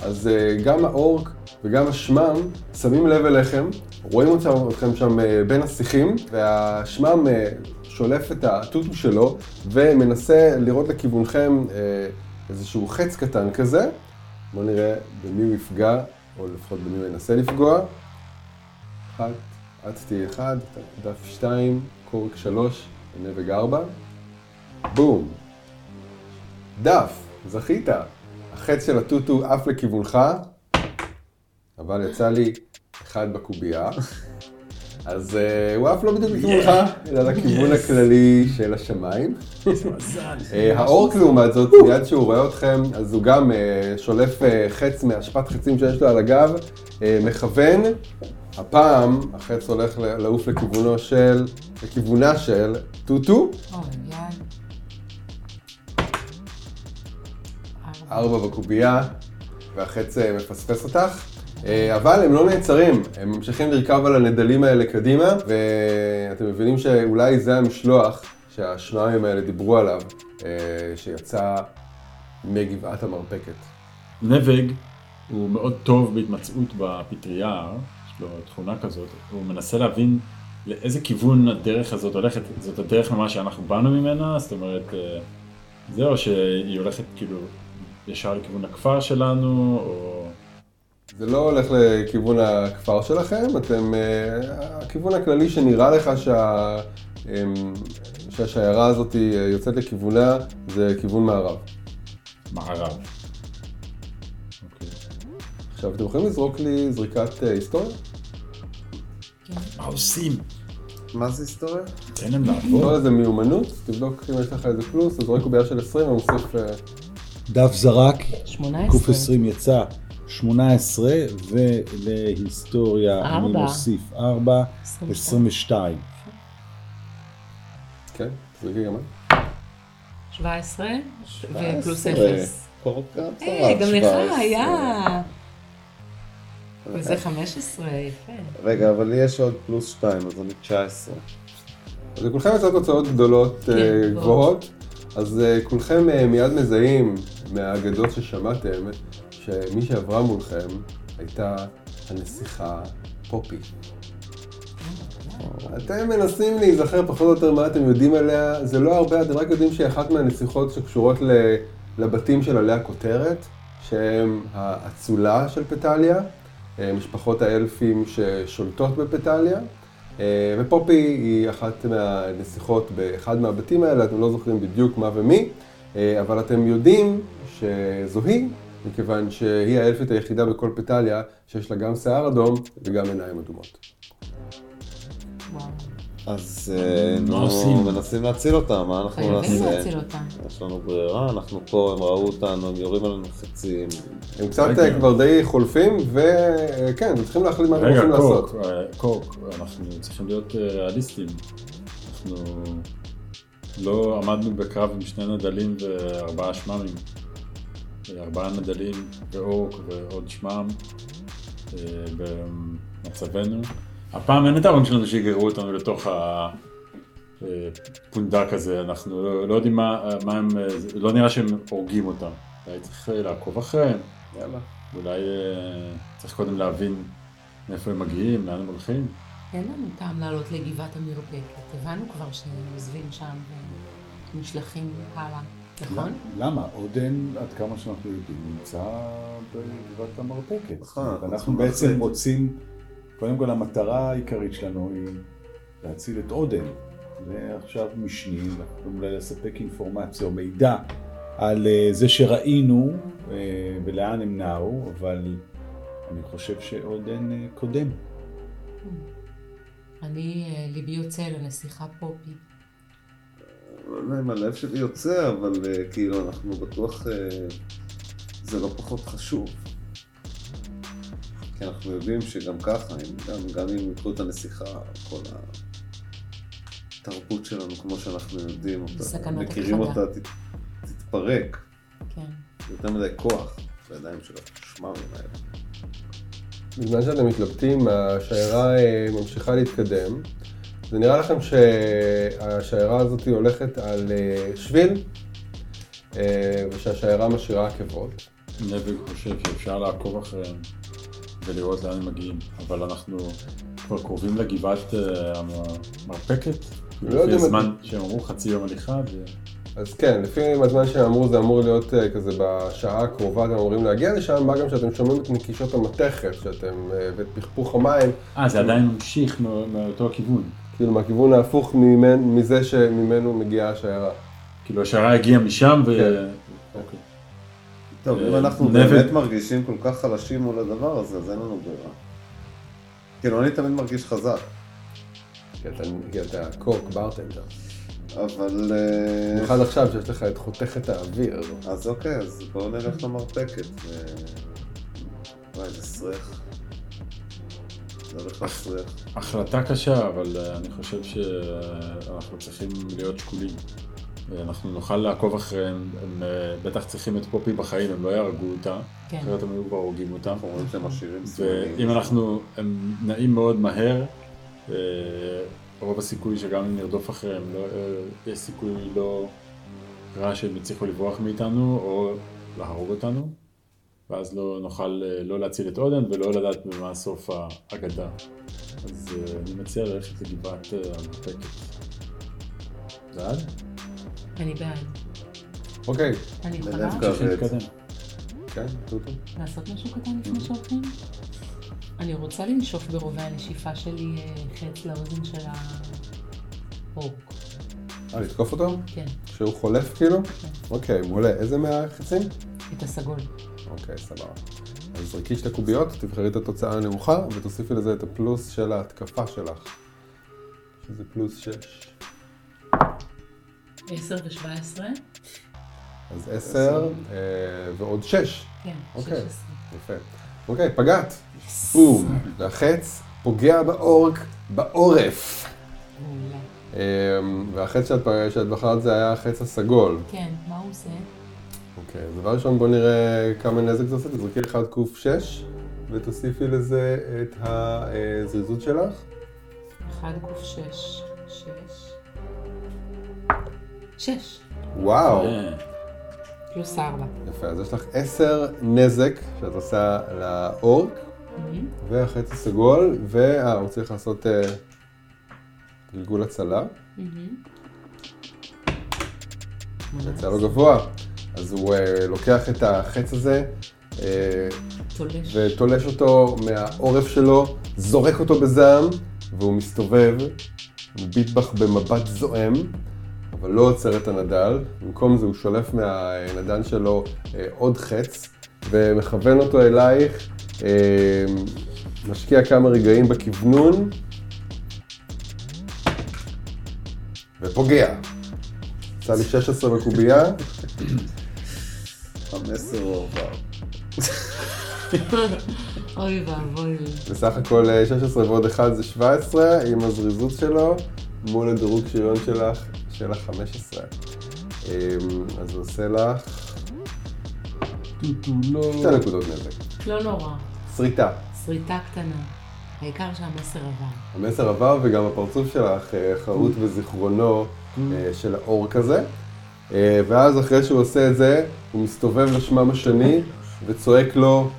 אז גם האורק וגם השמם שמים לב אליכם, רואים אתכם שם בין השיחים, והשמם שולף את הטוטו שלו ומנסה לראות לכיוונכם איזשהו חץ קטן כזה. בואו נראה במי הוא יפגע, או לפחות במי הוא ינסה לפגוע. אחת, את תהיי אחד, דף שתיים, קורק שלוש, נבג ארבע. בום. דף, זכית. החץ של הטוטו עף לכיוונך, אבל יצא לי אחד בקובייה. אז uh, הוא עף לא בדיוק לכיוונך, אלא לכיוון הכללי של השמיים. אה, האורק לעומת זאת, מיד שהוא רואה אתכם, אז הוא גם אה, שולף אה, חץ מאשפת חצים שיש לו על הגב, מכוון, הפעם החץ הולך לעוף לכיוונו של, לכיוונה של טוטו. ארבע בקובייה, והחץ אה, מפספס אותך. אה, אבל הם לא נעצרים, הם ממשיכים לרכב על הנדלים האלה קדימה, ואתם מבינים שאולי זה המשלוח שהשניים האלה דיברו עליו, אה, שיצא מגבעת המרפקת. נבג הוא מאוד טוב בהתמצאות בפטריה, לו תכונה כזאת, הוא מנסה להבין לאיזה כיוון הדרך הזאת הולכת, זאת הדרך ממש שאנחנו באנו ממנה, זאת אומרת, אה, זה או שהיא הולכת כאילו ישר לכיוון הכפר שלנו, או... זה לא הולך לכיוון הכפר שלכם, אתם, אה, הכיוון הכללי שנראה לך שה, אמ, שהשיירה הזאת אה, יוצאת לכיוונה זה כיוון מערב. מערב. עכשיו, אתם יכולים לזרוק לי זריקת היסטוריה? מה עושים? מה זה היסטוריה? תן להם לא לעבוד. איזה מיומנות, תבדוק אם יש לך איזה פלוס, אז זורק קובייה של 20 ומוסיף... אה, דף זרק, 18. קוף 20 יצא 18, ולהיסטוריה אני. מוסיף 4, 22. 22. כן, תזרקי גם את. 17 ופלוס 17. 0. קורקה היי, גם לך 17. היה. וזה 15, יפה. רגע, אבל לי יש עוד פלוס 2, אז אני 19. אז לכולכם יצאו תוצאות גדולות כן, אה, גבוהות. אז אה, כולכם אה, מיד מזהים מהאגדות ששמעתם, שמי שעברה מולכם הייתה הנסיכה פופי. אתם מנסים להיזכר פחות או יותר מה אתם יודעים עליה, זה לא הרבה, אתם רק יודעים שהיא אחת מהנסיכות שקשורות לבתים של עלי הכותרת, שהם האצולה של פטליה, משפחות האלפים ששולטות בפטליה, אה, ופופי היא אחת מהנסיכות באחד מהבתים האלה, אתם לא זוכרים בדיוק מה ומי, אה, אבל אתם יודעים שזו היא, מכיוון שהיא האלפית היחידה בכל פטליה שיש לה גם שיער אדום וגם עיניים אדומות. וואו. אז אה, מה נו, עושים? מנסים להציל אותם, מה אנחנו חייבים נעשה? להציל אותם. יש לנו ברירה, אנחנו פה, הם ראו אותנו, הם יורים עלינו חצים. הם קצת רגע. אה, כבר די חולפים, וכן, אתם צריכים להחליט מה רגע, רוצים לעשות. אה, קוק, אנחנו צריכים להיות אה, ריאליסטים. אנחנו לא עמדנו בקרב עם שני נדלים וארבעה שממים. אה, ארבעה נדלים ואורק ועוד שמם אה, במצבנו. הפעם אין את ההורים שלנו שיגררו אותנו לתוך הפונדק הזה, אנחנו לא, לא יודעים מה, מה הם, אה, לא נראה שהם הורגים אותם. אולי צריך אה, לעקוב אחריהם. יאללה. אולי אה, צריך קודם להבין מאיפה הם מגיעים, לאן הם הולכים. אין לנו טעם לעלות לגבעת המרפקת. הבנו כבר שהם עוזבים שם ונשלחים הלאה, נכון? למה? עודן, עד כמה שאנחנו יודעים, נמצא בגבעת המרפקת. נכון, אנחנו בעצם. רוצים, קודם כל המטרה העיקרית שלנו היא להציל את עודן. זה עכשיו משני, אולי לספק אינפורמציה או מידע על אה, זה שראינו אה, ולאן הם נעו, אבל אני חושב שעודן אה, קודם. אני, אה, ליבי יוצא לנסיכה פופי. לא יודע אם הלב שלי יוצא, אבל כאילו אנחנו בטוח, זה לא פחות חשוב. כי אנחנו יודעים שגם ככה, אם- גם, גם אם יקחו את הנסיכה, כל התרבות שלנו, כמו שאנחנו יודעים אותה, מכירים. אותה, ת, תתפרק. כן. יותר מדי כוח בידיים של השמרים האלה. בזמן שאתם מתלבטים, השיירה אה, ממשיכה להתקדם. זה נראה לכם שהשיירה הזאת הולכת על אה, שביל, אה, ושהשיירה משאירה עקבות. נביג חושב שאפשר לעקוב אחריהם ולראות לאן הם מגיעים, אבל אנחנו כבר קרובים לגבעת אה, המרפקת. לא לפי הזמן שהם אמרו חצי יום הליכה, ו- אז כן, לפי הזמן שהם אמרו, זה אמור להיות אה, כזה בשעה הקרובה, אתם אמורים להגיע לשם, מה גם שאתם שומעים את נקישות המתכת, שאתם, אה, ואת פכפוך המים, אה, זה עדיין ממשיך מא- מאותו הכיוון. כאילו מהכיוון ההפוך מזה שממנו מגיעה השיירה. כאילו השיירה הגיעה משם, ו... כן. אוקיי. טוב, אם אה, אנחנו. באמת מרגישים כל כך חלשים מול הדבר הזה, אז אין לנו ברירה. כאילו, אני תמיד מרגיש חזק, כי אתה, קוק, ברטנדר. אבל... אה, במיוחד עכשיו שיש לך את חותכת האוויר. אז אוקיי, אז בואו נלך למרפקת. ו... וואי, זה סריח. החלטה קשה, אבל אה, אני חושב שאנחנו צריכים להיות שקולים. אנחנו נוכל לעקוב אחריהם, הם אה, בטח צריכים את פופי בחיים, הם לא יהרגו אותה, כן. אחרת הם היו כבר הורגים אותה. אנחנו רואים שהם סימנים. ואם אנחנו, הם נעים מאוד מהר, אה, רוב הסיכוי שגם אם נרדוף אחריהם, לא, אה, יש סיכוי לא רע שהם יצליחו לברוח מאיתנו או להרוג אותנו, ואז לא נוכל לא להציל את עודן ולא לדעת במה סוף האגדה. אז אני מציע ללכת לגבעת המרפקת. בעד? אני בעד. אוקיי, אני יכולה. כן, טוטו. לעשות משהו קטן לפני שהולכים? אני רוצה לנשוף ברובי הנשיפה שלי אה, חץ לאוזן של האורק. אה, לתקוף אותו? כן, כשהוא חולף כאילו? כן. אוקיי, מעולה. איזה מהחצים? את הסגול. אוקיי, סבבה. אז זרקי שתי קוביות, תבחרי את התוצאה הנמוכה, ותוסיפי לזה את הפלוס של ההתקפה שלך. שזה פלוס 6. 10 ו-17. אז 10 ועוד 6. כן, אוקיי. 16. יפה. אוקיי, פגעת. בום. והחץ פוגע באורק בעורף. אמ, והחץ שאת, בחרת זה היה החץ הסגול. כן, מה הוא עושה? אוקיי, אז דבר ראשון בוא נראה כמה נזק זה עושה. תזרקי 1 ק6 ותוסיפי לזה את הזריזות שלך. 1 קוף 6. 6. 6. וואו. אה, פלוס 4. יפה, אז יש לך 10 נזק שאת עושה לאורק, והחץ הסגול, ואה, הוא צריך לעשות אה, גלגול הצלה. יצא לו גבוה. אז הוא אה, לוקח את החץ הזה אה, תולש. ותולש אותו מהעורף שלו, זורק אותו בזעם, והוא מסתובב, מביט בך במבט זועם, אבל לא עוצר את הנדל. במקום זה הוא שולף מהנדן שלו אה, עוד חץ, ומכוון אותו אלייך, אה, משקיע כמה רגעים בכוונון, ופוגע. יצא לי 16 בקובייה, המסר הועבר. אוי ואבוי. בסך הכל אה, 16 ועוד 1 זה 17, עם הזריזות שלו, מול הדירוג שריון שלך, של ה-15. אז הוא עושה לך טוטו לא... שתי נקודות נזק. לא נורא. שריטה. שריטה קטנה. העיקר שהמסר עבר. המסר עבר וגם הפרצוף שלך אה, חרוט בזיכרונו אה, של האורק הזה. אה, ואז אחרי שהוא עושה את זה, הוא מסתובב לשמם השני וצועק לו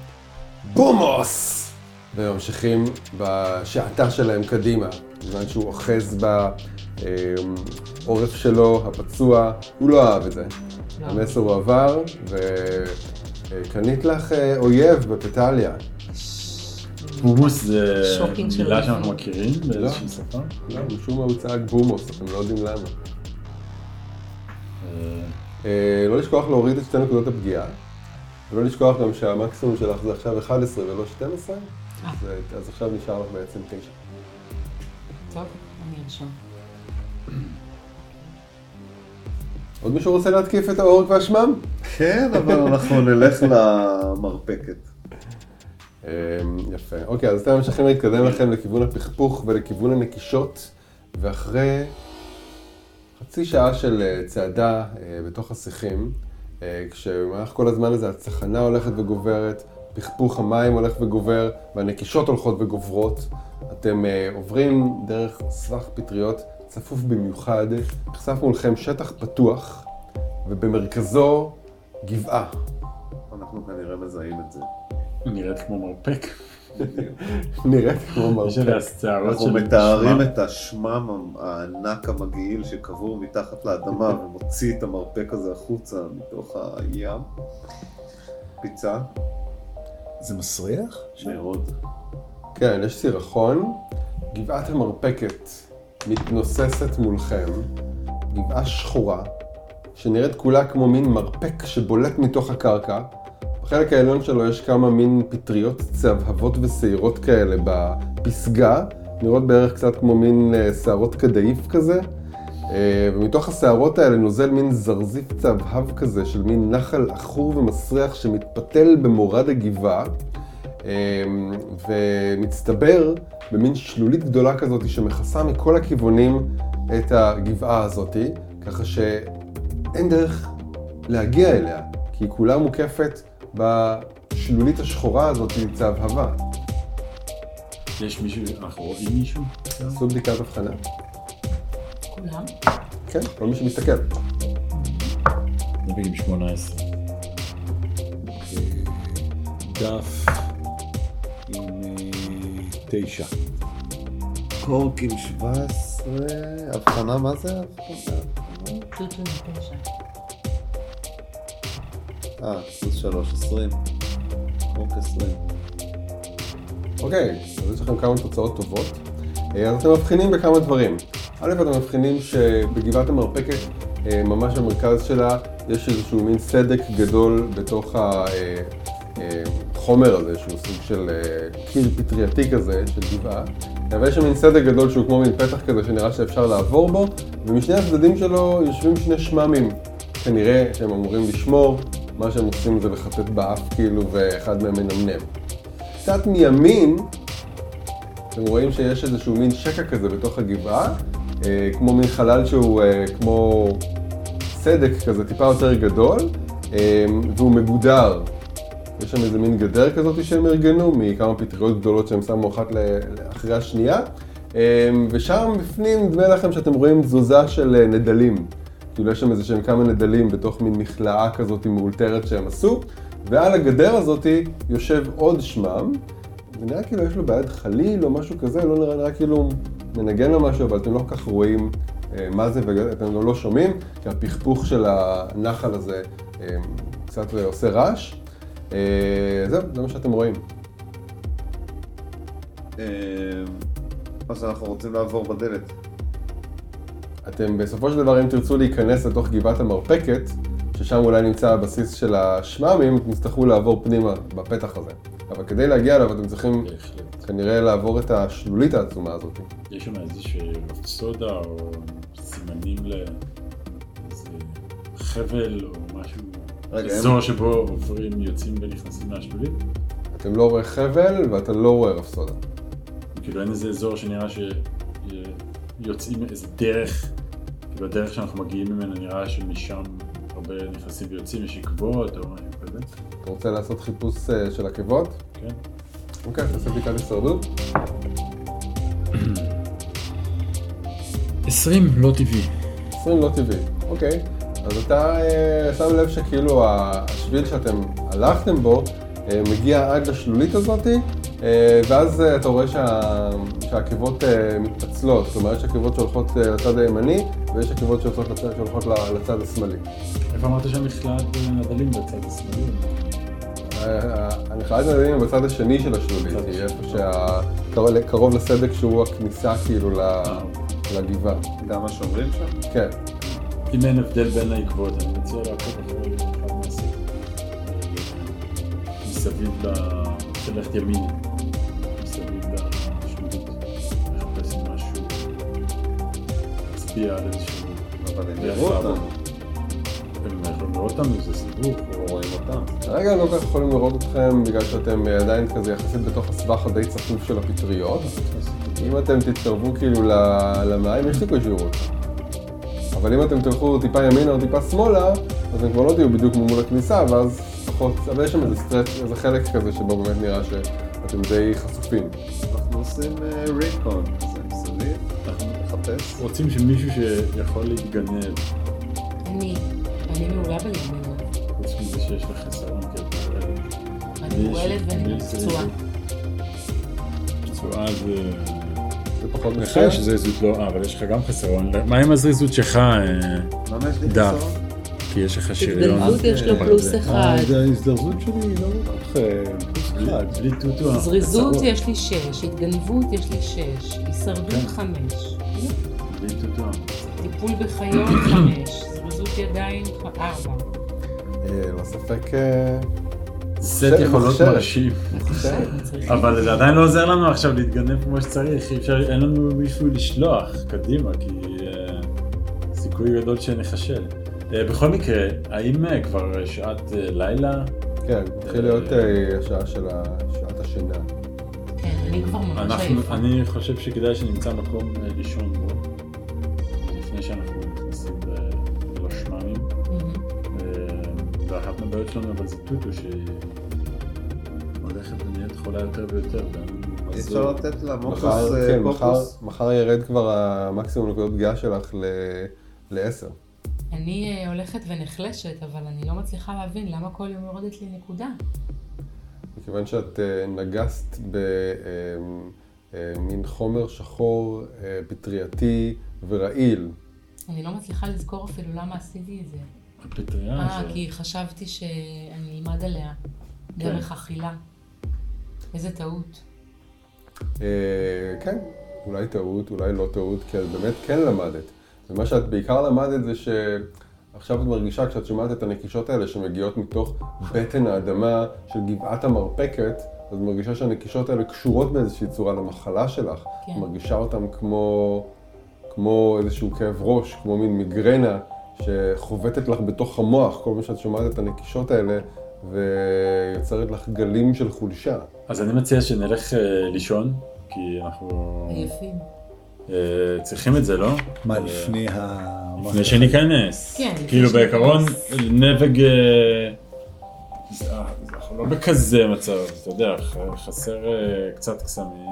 בומוס! וממשיכים בשעתה שלהם קדימה, בזמן שהוא אוחז בעורף שלו, הפצוע, הוא לא אהב את זה. לא. המסר הוא עבר, וקנית לך אה, אויב בפטליה. בובוס זה מילה. שאנחנו מכירים באיזושהי שפה. לא, משום מה הוא צעק בומוס, אתם לא יודעים למה. אה, אה, לא לשכוח להוריד את שתי נקודות הפגיעה, ולא לשכוח גם שהמקסימום שלך זה עכשיו 11 ולא 12, אה. אז, אה, אז עכשיו נשאר לך בעצם 9. טוב, אני ארשום. עוד מישהו רוצה להתקיף את האורק והשמם? כן, אבל אנחנו נלך למרפקת. אה, יפה. אוקיי, אז אתם ממשיכים להתקדם לכם לכיוון הפכפוך ולכיוון הנקישות, ואחרי חצי שעה של אה, צעדה אה, בתוך השיחים, אה, כשבמהלך כל הזמן הזה הצחנה הולכת וגוברת, פכפוך המים הולך וגובר, והנקישות הולכות וגוברות, אתם עוברים דרך סבך פטריות צפוף במיוחד, נחשף מולכם שטח פתוח, ובמרכזו גבעה. אנחנו כנראה מזהים את זה. נראית כמו מרפק. נראית כמו יש עליה מרפק. אנחנו מתארים. את השמם הענק המגעיל שקבור מתחת לאדמה ומוציא את המרפק הזה החוצה מתוך הים. פיצה, זה מסריח? מאוד. כן, יש סירחון, גבעת המרפקת מתנוססת מולכם, גבעה שחורה, שנראית כולה כמו מין מרפק שבולט מתוך הקרקע. בחלק העליון שלו יש כמה מין פטריות צהבהבות ושעירות כאלה בפסגה, נראות בערך קצת כמו מין אה, שערות קדאיף כזה. אה, ומתוך השערות האלה נוזל מין זרזיף צהבהב כזה של מין נחל עכור ומסריח שמתפתל במורד הגבעה. אמ, ומצטבר במין שלולית גדולה כזאת שמכסה מכל הכיוונים את הגבעה הזאת, ככה שאין דרך להגיע אליה, כי היא כולה מוקפת בשלולית השחורה הזאת צהבהבה. יש מישהו, אנחנו רואים מישהו? עשו בדיקת הבחנה. כולם? כן, כל מי שמסתכל. נביא עם 18. דף תשע. קורק עם 17, הבחנה, מה זה הבחנה? טוטו עם תשע. אה, פלוס 3, 20. קורק 20. אוקיי, אז יש לכם כמה תוצאות טובות. אה, אז אתם מבחינים בכמה דברים. א', אתם מבחינים שבגבעת המרפקת, אה, ממש במרכז שלה, יש איזשהו מין סדק גדול בתוך החומר הזה, שהוא סוג של אה, קיר פטרייתי כזה, של גבעה, אבל יש שם מין סדק גדול שהוא כמו מין פתח כזה שנראה שאפשר לעבור בו, ומשני הצדדים שלו יושבים שני שממים, כנראה שהם אמורים לשמור, מה שהם עושים זה לחטט באף כאילו, ואחד מהם מנמנם. קצת מימין, אתם רואים שיש איזשהו מין שקע כזה בתוך הגבעה, אה, כמו מין חלל שהוא אה, כמו סדק כזה, טיפה יותר גדול, והוא מגודר. יש שם איזה מין גדר כזאת שהם ארגנו, מכמה פטריות גדולות שהם שמו אחת אחרי השנייה, ושם בפנים נדמה לכם שאתם רואים תזוזה של נדלים. כאילו יש שם איזה שהם כמה נדלים בתוך מין מכלאה כזאת מאולתרת שהם עשו, ועל הגדר הזאת יושב עוד שמם, זה נראה כאילו יש לו בעיית חליל או משהו כזה, לא נראה, נראה כאילו מנגן לו משהו, אבל אתם לא כל כך רואים אה, מה זה ואתם לא שומעים, כי הפכפוך של הנחל הזה אה, קצת עושה רעש. אה, זהו, זה מה שאתם רואים. אה, אז אנחנו רוצים לעבור בדלת. אתם בסופו של דבר, אם תרצו להיכנס לתוך גבעת המרפקת, ששם אולי נמצא הבסיס של השממים, אתם תצטרכו לעבור פנימה בפתח הזה. אבל כדי להגיע אליו אתם צריכים בהחלט. כנראה לעבור את השלולית העצומה הזאת. יש שם איזושהי סודה או סימנים לאיזה חבל או משהו, אזור. שבו עוברים, יוצאים ונכנסים מהשלולית? אתם לא רואה חבל ואתה לא רואה רפסודה. כאילו אין איזה אזור שנראה שיוצאים איזה דרך, כאילו הדרך שאנחנו מגיעים ממנה נראה שמשם הרבה נכנסים ויוצאים, יש עקבות או משהו כזה. אתה רוצה לעשות חיפוש אה, של עקבות? כן. אוקיי, תעשה בדיקת הישרדות. 20 לא טבעי. 20 לא טבעי, אוקיי. אז אתה אה, שם לב שכאילו השביל שאתם הלכתם בו אה, מגיע עד לשלולית הזאתי, אה, ואז אתה רואה שה... שהעקבות מתפצלות, זאת אומרת יש עקבות שהולכות לצד הימני ויש עקבות שהולכות לצד השמאלי. איפה אמרת שהמכלד נדלים בצד השמאלי? המכלד נדלים בצד השני של השלולית, היא איפה שקרוב לסדק שהוא הכניסה כאילו אה. לגבעה. גם השומרים שם? כן. אם אין הבדל בין העקבות, אני מציע לעקוב אחרי אחד מהסדק. מסביב ל... ללכת ימינה. מסביב לשלולית. לחפש משהו. להצביע על איזשהו... אבל הם יראו אותנו. הם יכולים לראות אותנו, זה סיבוב, לא רואים אותם. כרגע לא כל כך יכולים לראות אתכם בגלל שאתם אה, עדיין כזה יחסית בתוך הסבך הדי צפוף של הפטריות. אם אתם תתקרבו כאילו למים, יש סיכוי שיראו אתכם. אבל אם אתם תלכו טיפה ימינה או טיפה שמאלה, אז הם כבר לא תהיו בדיוק מול הכניסה, ואז פחות, אבל יש שם איזה סטרץ', איזה חלק כזה שבו באמת נראה שאתם די חשופים. אנחנו עושים ריקון אה, כזה מסביב, אנחנו נחפש. רוצים שמישהו שיכול להתגנב. אני. אני מעולה בלגמר. חוץ מזה שיש לך חסרון אני מועלת ואני פצועה. פצועה זה... זה פחות נחש, זריזות לא, אבל יש לך גם חסרון. מה עם הזריזות שלך, אה, דף? כי יש לך שריון. התגנבות יש לו פלוס אחד. ההזדרזות שלי לא כל כך פלוס אחד. בלי טוטו. זריזות יש לי שש, התגנבות יש לי שש, הישרדות כן. חמש. בלי טוטו. טיפול בחיות חמש. ידיים ארבע. לא ספק... אה, סט יכולות מרשים. אבל זה עדיין לא עוזר לנו עכשיו להתגנב כמו שצריך, אין לנו מישהו לשלוח קדימה, כי אה, סיכוי גדול שנחשל. אה, בכל מקרה, האם כבר שעת לילה? כן, התחיל להיות השעה של שעת השינה. כן, אני כבר ממש עייפה. אני חושב שכדאי שנמצא מקום לישון ואחת מהבעיות שלנו אבל זה טוטו שהולכת ונהיית חולה יותר ויותר. אי אפשר לתת לה מוקוס כן, מחר ירד כבר המקסימום נקודות פגיעה שלך ל-10. אני אה, הולכת ונחלשת, אבל אני לא מצליחה להבין למה כל יום יורדת לי נקודה. מכיוון שאת אה, נגסת במין אה, חומר שחור, פטרייתי ורעיל. אני לא מצליחה לזכור אפילו למה עשיתי את זה. הפטריה אה, כי חשבתי שאני אלמד עליה דרך כן. אכילה. איזה טעות. אה, כן, אולי טעות, אולי לא טעות, כי את באמת כן למדת. ומה שאת בעיקר למדת זה עכשיו את מרגישה כשאת שומעת את הנקישות האלה שמגיעות מתוך בטן האדמה של גבעת המרפקת, אז את מרגישה שהנקישות האלה קשורות באיזושהי צורה למחלה שלך. כן. את מרגישה אותן כמו, כמו איזשהו כאב ראש, כמו מין מיגרנה שחובטת לך בתוך המוח כל פעם שאת שומעת את הנקישות האלה ויוצרת לך גלים של חולשה. אז אני מציע שנלך אה, לישון, כי אנחנו עייפים. אה, צריכים את זה, לא? מה, אה, לפני ה... לפני שניכנס. כן, כאילו שניכנס. בעיקרון, נבג... אנחנו לא בכזה מצב, אתה יודע, חסר אה, קצת קסמים.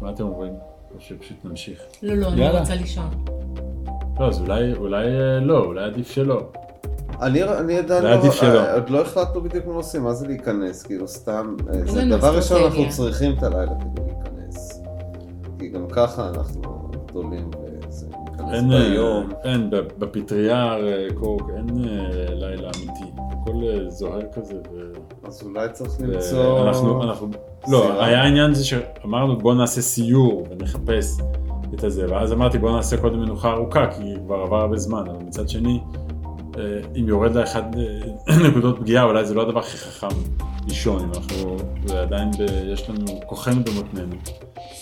מה אתם אומרים? או שפשוט נמשיך. לא, לא, אני. רוצה לישון. לא, אז אולי, אולי אה, לא, אולי עדיף שלא. אני, אני עדיין לא, עדיף שלא. אה, עוד לא החלטנו בדיוק מה עושים, מה זה להיכנס, כאילו סתם, אה, זה דבר ראשון אנחנו. צריכים את הלילה כדי להיכנס. כי גם ככה אנחנו גדולים וזה, ניכנס אין, ביום. אין, ב- בפטרייה אה, קורק, אין לילה אמיתי. הכל זוהר כזה. ו... אז אולי צריך למצוא... אנחנו, אנחנו, לא. היה עניין זה שאמרנו בוא נעשה סיור ונחפש את הזה, ואז אמרתי בוא נעשה קודם מנוחה ארוכה, כי כבר עבר הרבה זמן, אבל מצד שני, אה, אם יורד לאחד אה, נקודות פגיעה, אולי זה לא הדבר הכי חכם לישון, אם אנחנו עדיין, ב, יש לנו כוחנו במותנינו.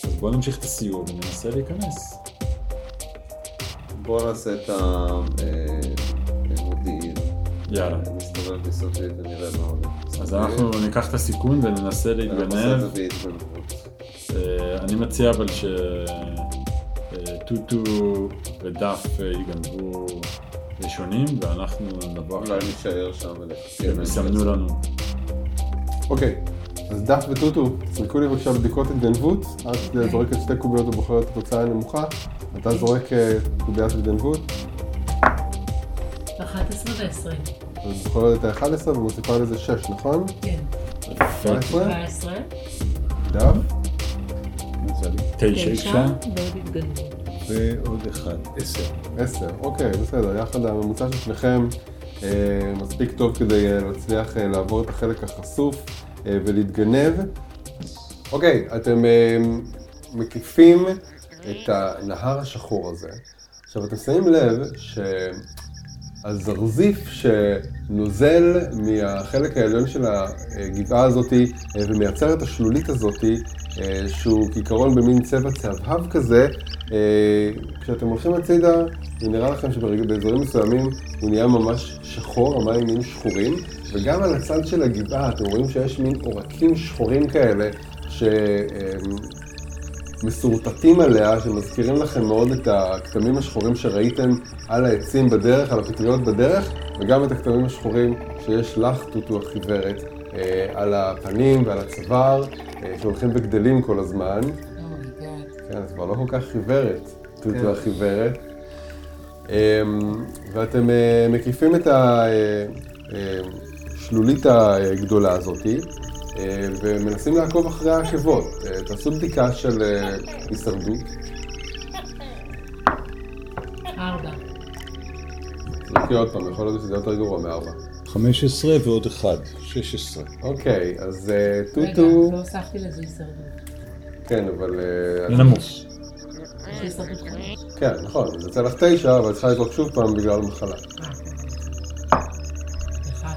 אז בוא נמשיך את הסיור וננסה להיכנס. בוא נעשה את המודיעין. יאללה. נסתובב מסביב ונראה מה הולך. אז אנחנו ניקח את הסיכון וננסה להתגנב. אה, אני מציע אבל שטוטו ודף אה, יגנבו ראשונים ואנחנו נבוא אולי. נישאר שם ונחכה. הם יסמנו לנו. אוקיי, אז דף וטוטו, תסרקו לי בבקשה בדיקות התגנבות. את זורקת שתי קוביות ובוחרת את התוצאה הנמוכה. אתה זורק אה, קוביית התגנבות, 11 ו-20. אז בוחרת את ה-11 ומוסיפה לזה 6, נכון? כן. 17, 17, דף, יצא לי. תשע 9 אפשר? ועוד התגנבות. ועוד אחד, עשר. 10. אוקיי, בסדר, יחד הממוצע של שניכם אה, מספיק טוב כדי אה, להצליח אה, לעבור את החלק החשוף אה, ולהתגנב. אוקיי, אתם אה, מקיפים את הנהר השחור הזה. עכשיו, אתם שמים לב שהזרזיף שנוזל מהחלק העליון של הגבעה הזאתי אה, ומייצר את השלולית הזאתי, אה, שהוא כעיקרון במין צבע צהבהב כזה, אה, כשאתם הולכים הצידה, נראה לכם שבאזורים מסוימים הוא נהיה ממש שחור, המים נהיים שחורים, וגם על הצד של הגבעה אתם רואים שיש מין עורקים שחורים כאלה, ש... מסורטטים עליה, שמזכירים לכם מאוד את הכתמים השחורים שראיתם על העצים בדרך, על הפטריות בדרך, וגם את הכתמים השחורים שיש לך, טוטו החיוורת, על הפנים ועל הצוואר, אה, שהולכים וגדלים כל הזמן. Oh my god. כן, את כבר לא כל כך חיוורת, כן. טוטו החיוורת. אמ, ואתם אה, מקיפים את השלולית הגדולה הזאתי, אה, ומנסים לעקוב אחרי העקבות. אה, תעשו בדיקה של אה, הישרדות. 4. תזרקי עוד פעם, יכול להיות שזה יותר גרוע מארבע. 15 ועוד אחד, 16. אוקיי, אז אה, רגע, טוטו... לא הוספתי לזה הישרדות. כן, אבל... אה, זה נמוך. יש לי הישרדות 5. כן, נכון, זה יוצא לך תשע, אבל את צריכה לזרוק שוב פעם בגלל מחלה. אחד.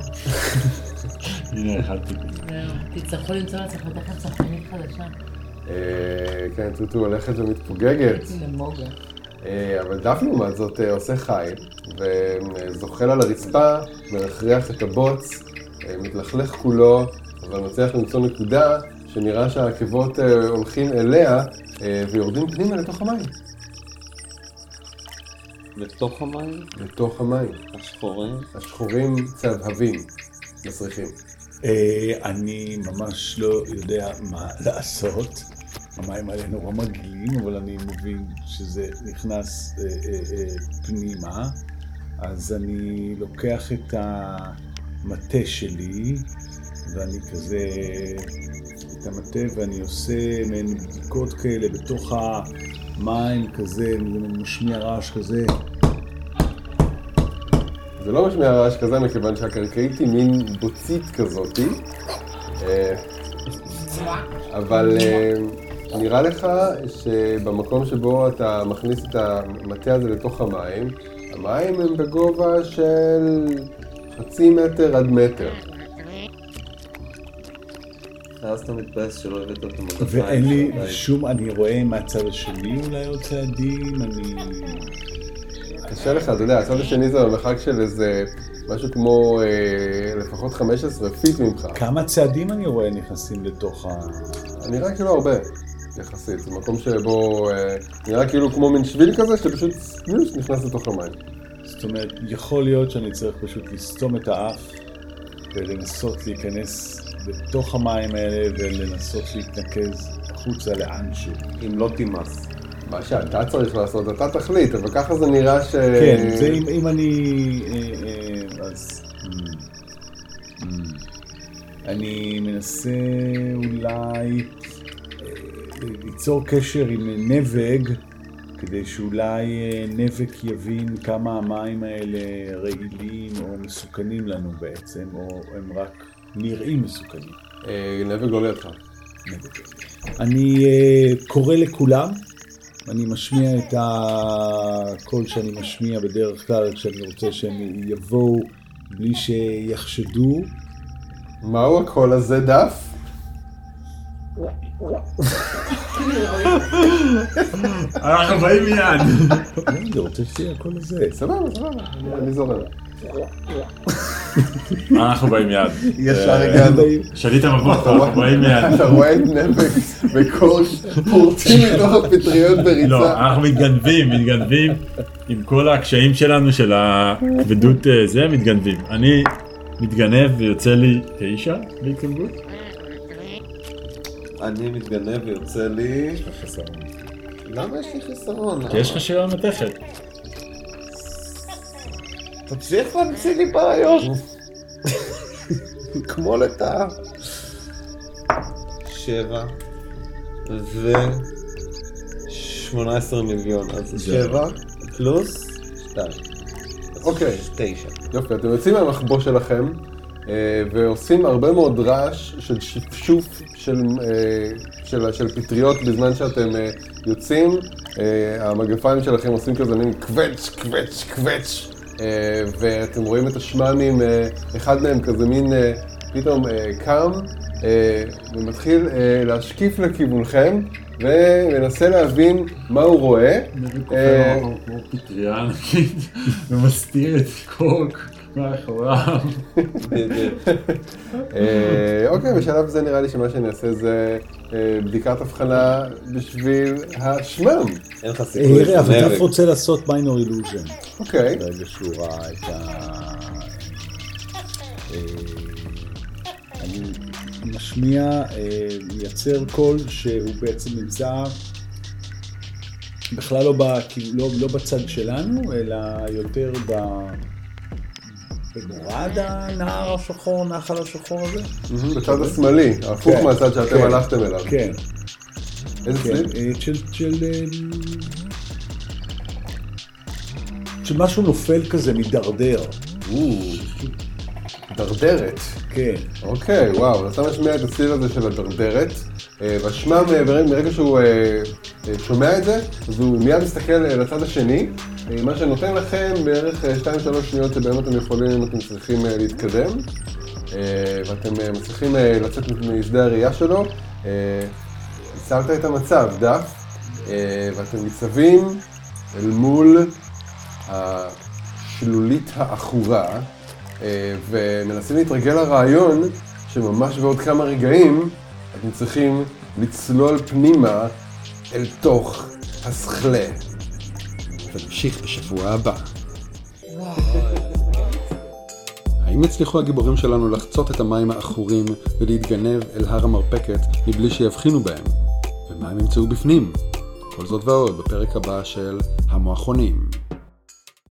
הנה, אכלתי. זהו. תצטרכו למצוא לעצמכם תכף שחקנית חדשה. אה, כן, טוטו הולכת ומתפוגגת. למוגה. אה, אבל דף לעומת זאת אה, עושה חי, וזוחל על הרצפה, מרחריח את הבוץ, אה, מתלכלך כולו, אבל מצליח למצוא נקודה שנראה שהעקבות הולכים אליה ויורדים פנימה לתוך המים. לתוך המים, לתוך המים. השחורים. השחורים צהבהבים, מסריחים. אני ממש לא יודע מה לעשות. המים האלה נורא מגעילים, אבל אני מבין שזה נכנס אה, אה, אה, פנימה. אז אני לוקח את המטה שלי, ואני כזה, את המטה, ואני עושה מעין בדיקות כאלה בתוך המים כזה, משמיע רעש כזה. זה לא משמיע רעש כזה מכיוון שהקרקעית היא מין בוצית כזאתי, אבל נראה לך שבמקום שבו אתה מכניס את המטה הזה לתוך המים, המים הם בגובה של חצי מטר עד מטר. ואז אתה מתבאס שלא הבאת אותו מגפיים. ואין לי שום, אני רואה מהצד השני אולי עוד צעדים, אני... קשה לך, אתה יודע, הצד השני זה במרחק של איזה משהו כמו אה, לפחות 15 פיט ממך. כמה צעדים אני רואה נכנסים לתוך ה... נראה כאילו הרבה, יחסית. זה מקום שבו אה, נראה כאילו כמו מין שביל כזה, שפשוט סלוש נכנס לתוך המים. זאת אומרת, יכול להיות שאני צריך פשוט לסתום את האף ולנסות להיכנס לתוך המים האלה ולנסות להתנקז החוצה לאנשהו. אם לא תימס. מה שאתה צריך לעשות, אתה תחליט, אבל ככה זה נראה ש... כן, זה אם, אם אני... אה, אה, אז... mm, mm. אני מנסה אולי ליצור קשר עם נבג, כדי שאולי אה, נבק יבין כמה המים האלה רעילים או מסוכנים לנו בעצם, או הם רק נראים מסוכנים. נבג לא לידך. אני אה, קורא לכולם, אני משמיע את הקול שאני משמיע בדרך כלל כשאני רוצה שהם יבואו בלי שיחשדו. מהו הקול הזה דף? אנחנו באים מיד. אני רוצה שתהיה הקול הזה. סבבה, סבבה, אני- זורם. אנחנו באים מיד. ישר אה, הגענו. שליט המבוך, אנחנו באים מיד. אתה רואה את נבג וקורש פורצים מתוך הפטריות לא, בריצה. אנחנו מתגנבים, מתגנבים עם כל הקשיים שלנו של הכבדות אה, זה, מתגנבים. אני מתגנב ויוצא לי תשע בהתגנבות. אני מתגנב ויוצא לי... למה יש לי חיסרון? כי יש לך שאלה מתכת. תמשיך להמציא לי בעיות. כמו לטאה. שבע ו... שמונה עשרה מיליון, אז שבע פלוס שתיים. אוקיי. תשע. יופי, אתם יוצאים מהמחבוא שלכם ועושים הרבה מאוד רעש של שפשוף של, אה, של, של פטריות בזמן שאתם אה, יוצאים. אה, המגפיים שלכם עושים כזה מין קווץ', קווץ', קווץ', אה, ואתם רואים את השממים, אה, אחד מהם כזה מין אה, פתאום אה, קם אה, ומתחיל אה, להשקיף לכיוונכם ומנסה להבין מה הוא רואה. אה, כמו פטריה ענקית ומסתיר את קוק. אה, אוקיי, בשלב זה נראה לי שמה שאני אעשה זה אה, בדיקת הבחנה בשביל השמם. אין לך סיכוי אה, אבל. דף רוצה לעשות מיינור אילוז'ן. אוקיי, ברגע שהוא ראה את ה... אה, אני משמיע, אה, מייצר קול שהוא בעצם נמצא בכלל לא, כאילו, לא, לא בצד שלנו, אלא יותר ב... במורד הנהר השחור, נחל השחור הזה? בצד השמאלי, הפוך כן, מהצד שאתם כן, הלכתם אליו. כן, איזה כן, צליל? אה, של, של, אה, שמשהו נופל כזה, מידרדר, דרדרת. כן. אוקיי, וואו, אתה משמיע את הצליל הזה של הדרדרת, אה, ברגע מרגע שהוא שומע את זה, אז הוא מיד מסתכל אה, לצד השני, אה, מה שנותן לכם בערך 2-3 שניות שבהם אתם יכולים, אם אתם צריכים אה, להתקדם, אה, ואתם אה, מצליחים אה, לצאת משדה הראייה שלו. אה, ניצלת את המצב, דף, אה, ואתם ניצבים אל מול השלולית העכורה, אה, ומנסים להתרגל לרעיון שממש בעוד כמה רגעים אתם צריכים לצלול פנימה אל תוך הסכלה. ונמשיך בשבוע הבא. האם הצליחו הגיבורים שלנו לחצות את המים העכורים ולהתגנב אל הר המרפקת מבלי שיבחינו בהם? ומה הם ימצאו בפנים? כל זאת ועוד בפרק הבא של המועכונים.